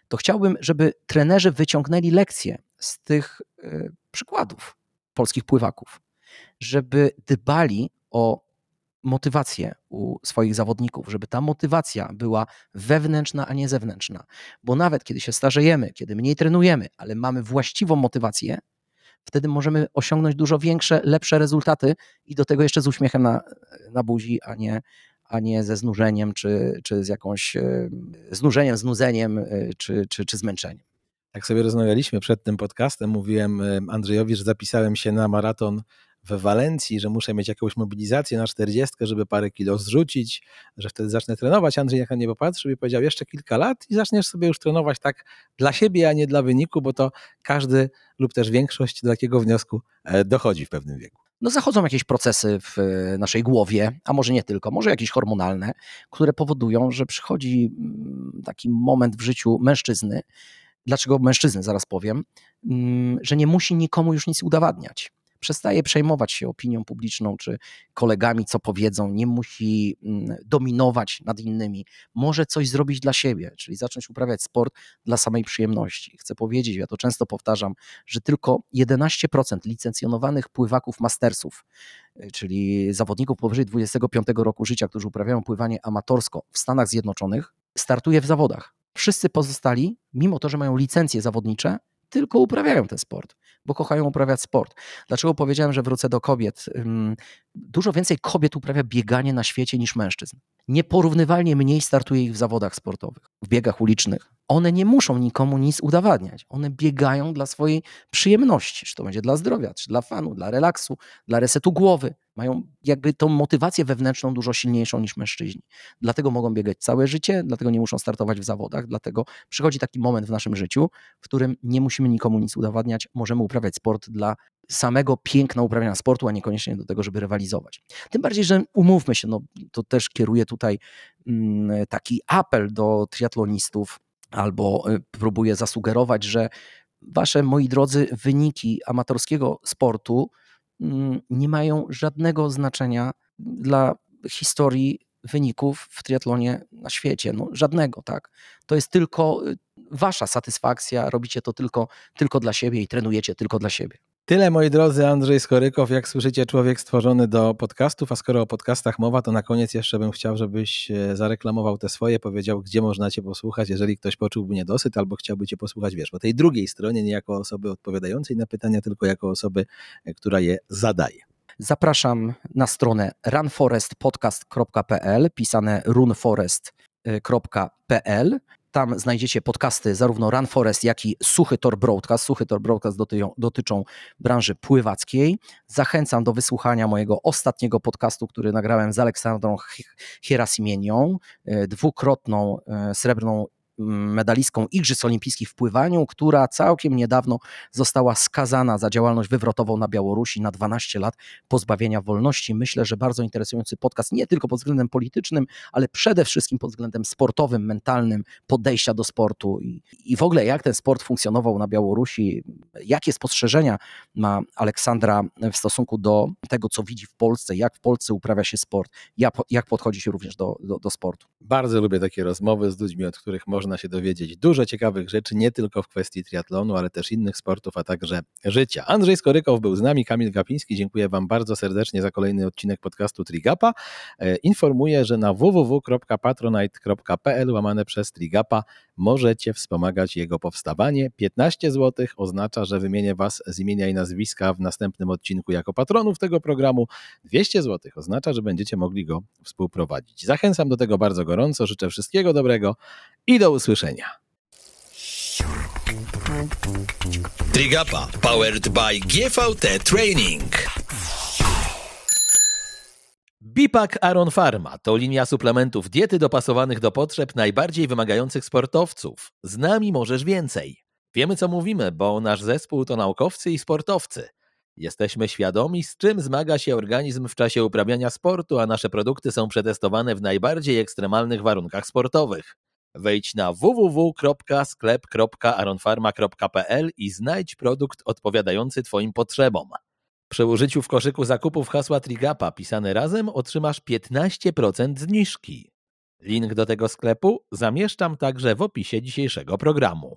Speaker 2: To chciałbym, żeby trenerzy wyciągnęli lekcje z tych y, przykładów polskich pływaków, żeby dbali o motywację u swoich zawodników, żeby ta motywacja była wewnętrzna, a nie zewnętrzna. Bo nawet kiedy się starzejemy, kiedy mniej trenujemy, ale mamy właściwą motywację, wtedy możemy osiągnąć dużo większe, lepsze rezultaty i do tego jeszcze z uśmiechem na, na buzi, a nie, a nie ze znużeniem, czy, czy z jakąś e, znużeniem, znudzeniem, e, czy, czy, czy zmęczeniem.
Speaker 1: Jak sobie rozmawialiśmy przed tym podcastem, mówiłem e, Andrzejowi, że zapisałem się na maraton we Walencji, że muszę mieć jakąś mobilizację na 40, żeby parę kilo zrzucić, że wtedy zacznę trenować. Andrzej na mnie popatrzył i powiedział jeszcze kilka lat i zaczniesz sobie już trenować tak dla siebie, a nie dla wyniku, bo to każdy lub też większość do takiego wniosku e, dochodzi w pewnym wieku.
Speaker 2: No zachodzą jakieś procesy w e, naszej głowie, a może nie tylko, może jakieś hormonalne, które powodują, że przychodzi mm, taki moment w życiu mężczyzny, dlaczego mężczyzny, zaraz powiem, mm, że nie musi nikomu już nic udowadniać przestaje przejmować się opinią publiczną czy kolegami, co powiedzą, nie musi mm, dominować nad innymi, może coś zrobić dla siebie, czyli zacząć uprawiać sport dla samej przyjemności. Chcę powiedzieć, ja to często powtarzam, że tylko 11% licencjonowanych pływaków mastersów, y, czyli zawodników powyżej 25 roku życia, którzy uprawiają pływanie amatorsko w Stanach Zjednoczonych, startuje w zawodach. Wszyscy pozostali, mimo to, że mają licencje zawodnicze, tylko uprawiają ten sport, bo kochają uprawiać sport. Dlaczego powiedziałem, że wrócę do kobiet? Dużo więcej kobiet uprawia bieganie na świecie niż mężczyzn. Nieporównywalnie mniej startuje ich w zawodach sportowych, w biegach ulicznych. One nie muszą nikomu nic udowadniać. One biegają dla swojej przyjemności, czy to będzie dla zdrowia, czy dla fanu, dla relaksu, dla resetu głowy. Mają jakby tą motywację wewnętrzną dużo silniejszą niż mężczyźni. Dlatego mogą biegać całe życie, dlatego nie muszą startować w zawodach, dlatego przychodzi taki moment w naszym życiu, w którym nie musimy nikomu nic udowadniać, możemy uprawiać sport dla samego piękna uprawiania sportu, a niekoniecznie do tego, żeby rywalizować. Tym bardziej, że umówmy się, no, to też kieruję tutaj mm, taki apel do triatlonistów, albo y, próbuję zasugerować, że wasze, moi drodzy, wyniki amatorskiego sportu mm, nie mają żadnego znaczenia dla historii wyników w triatlonie na świecie. No, żadnego, tak. To jest tylko y, wasza satysfakcja, robicie to tylko, tylko dla siebie i trenujecie tylko dla siebie.
Speaker 1: Tyle, moi drodzy, Andrzej Skorykow, jak słyszycie, człowiek stworzony do podcastów, a skoro o podcastach mowa, to na koniec jeszcze bym chciał, żebyś e, zareklamował te swoje, powiedział, gdzie można cię posłuchać, jeżeli ktoś poczułby niedosyt albo chciałby cię posłuchać, wiesz, po tej drugiej stronie, nie jako osoby odpowiadającej na pytania, tylko jako osoby, e, która je zadaje.
Speaker 2: Zapraszam na stronę runforestpodcast.pl, pisane runforest.pl. Tam znajdziecie podcasty zarówno Run Forest, jak i Suchy Tor Broadcast. Suchy Tor Broadcast dotyczą, branży pływackiej. Zachęcam do wysłuchania mojego ostatniego podcastu, który nagrałem z Aleksandrą Hierasimienią, e, dwukrotną e, srebrną medalistką Igrzysk Olimpijskich w pływaniu, która całkiem niedawno została skazana za działalność wywrotową na Białorusi na 12 lat pozbawienia wolności. Myślę, że bardzo interesujący podcast, nie tylko pod względem politycznym, ale przede wszystkim pod względem sportowym, mentalnym, podejścia do sportu i, i w ogóle jak ten sport funkcjonował na Białorusi, jakie spostrzeżenia ma Aleksandra w stosunku do tego, co widzi w Polsce, jak w Polsce uprawia się sport, jak, jak podchodzi się również do, do, do sportu.
Speaker 1: Bardzo lubię takie rozmowy z ludźmi, od których można można się dowiedzieć dużo ciekawych rzeczy, nie tylko w kwestii triatlonu, ale też innych sportów, a także życia. Andrzej Skorykow był z nami, Kamil Gapiński. Dziękuję Wam bardzo serdecznie za kolejny odcinek podcastu Trigapa. E, informuję, że na www.patronite.pl łamane przez Trigapa możecie wspomagać jego powstawanie. 15 zł oznacza, że wymienię Was z imienia i nazwiska w następnym odcinku jako patronów tego programu. 200 zł oznacza, że będziecie mogli go współprowadzić. Zachęcam do tego bardzo gorąco, życzę wszystkiego dobrego i do usłyszenia.
Speaker 3: Trigapa powered by GVT Training.
Speaker 1: Bipak Aron Pharma to linia suplementów diety dopasowanych do potrzeb najbardziej wymagających sportowców. Z nami możesz więcej. Wiemy co mówimy, bo nasz zespół to naukowcy i sportowcy. Jesteśmy świadomi, z czym zmaga się organizm w czasie uprawiania sportu, a nasze produkty są przetestowane w najbardziej ekstremalnych warunkach sportowych. Wejdź na www.sklep.aronfarma.pl i znajdź produkt odpowiadający Twoim potrzebom. Przy użyciu w koszyku zakupów hasła Trigapa pisane razem otrzymasz 15% zniżki. Link do tego sklepu zamieszczam także w opisie dzisiejszego programu.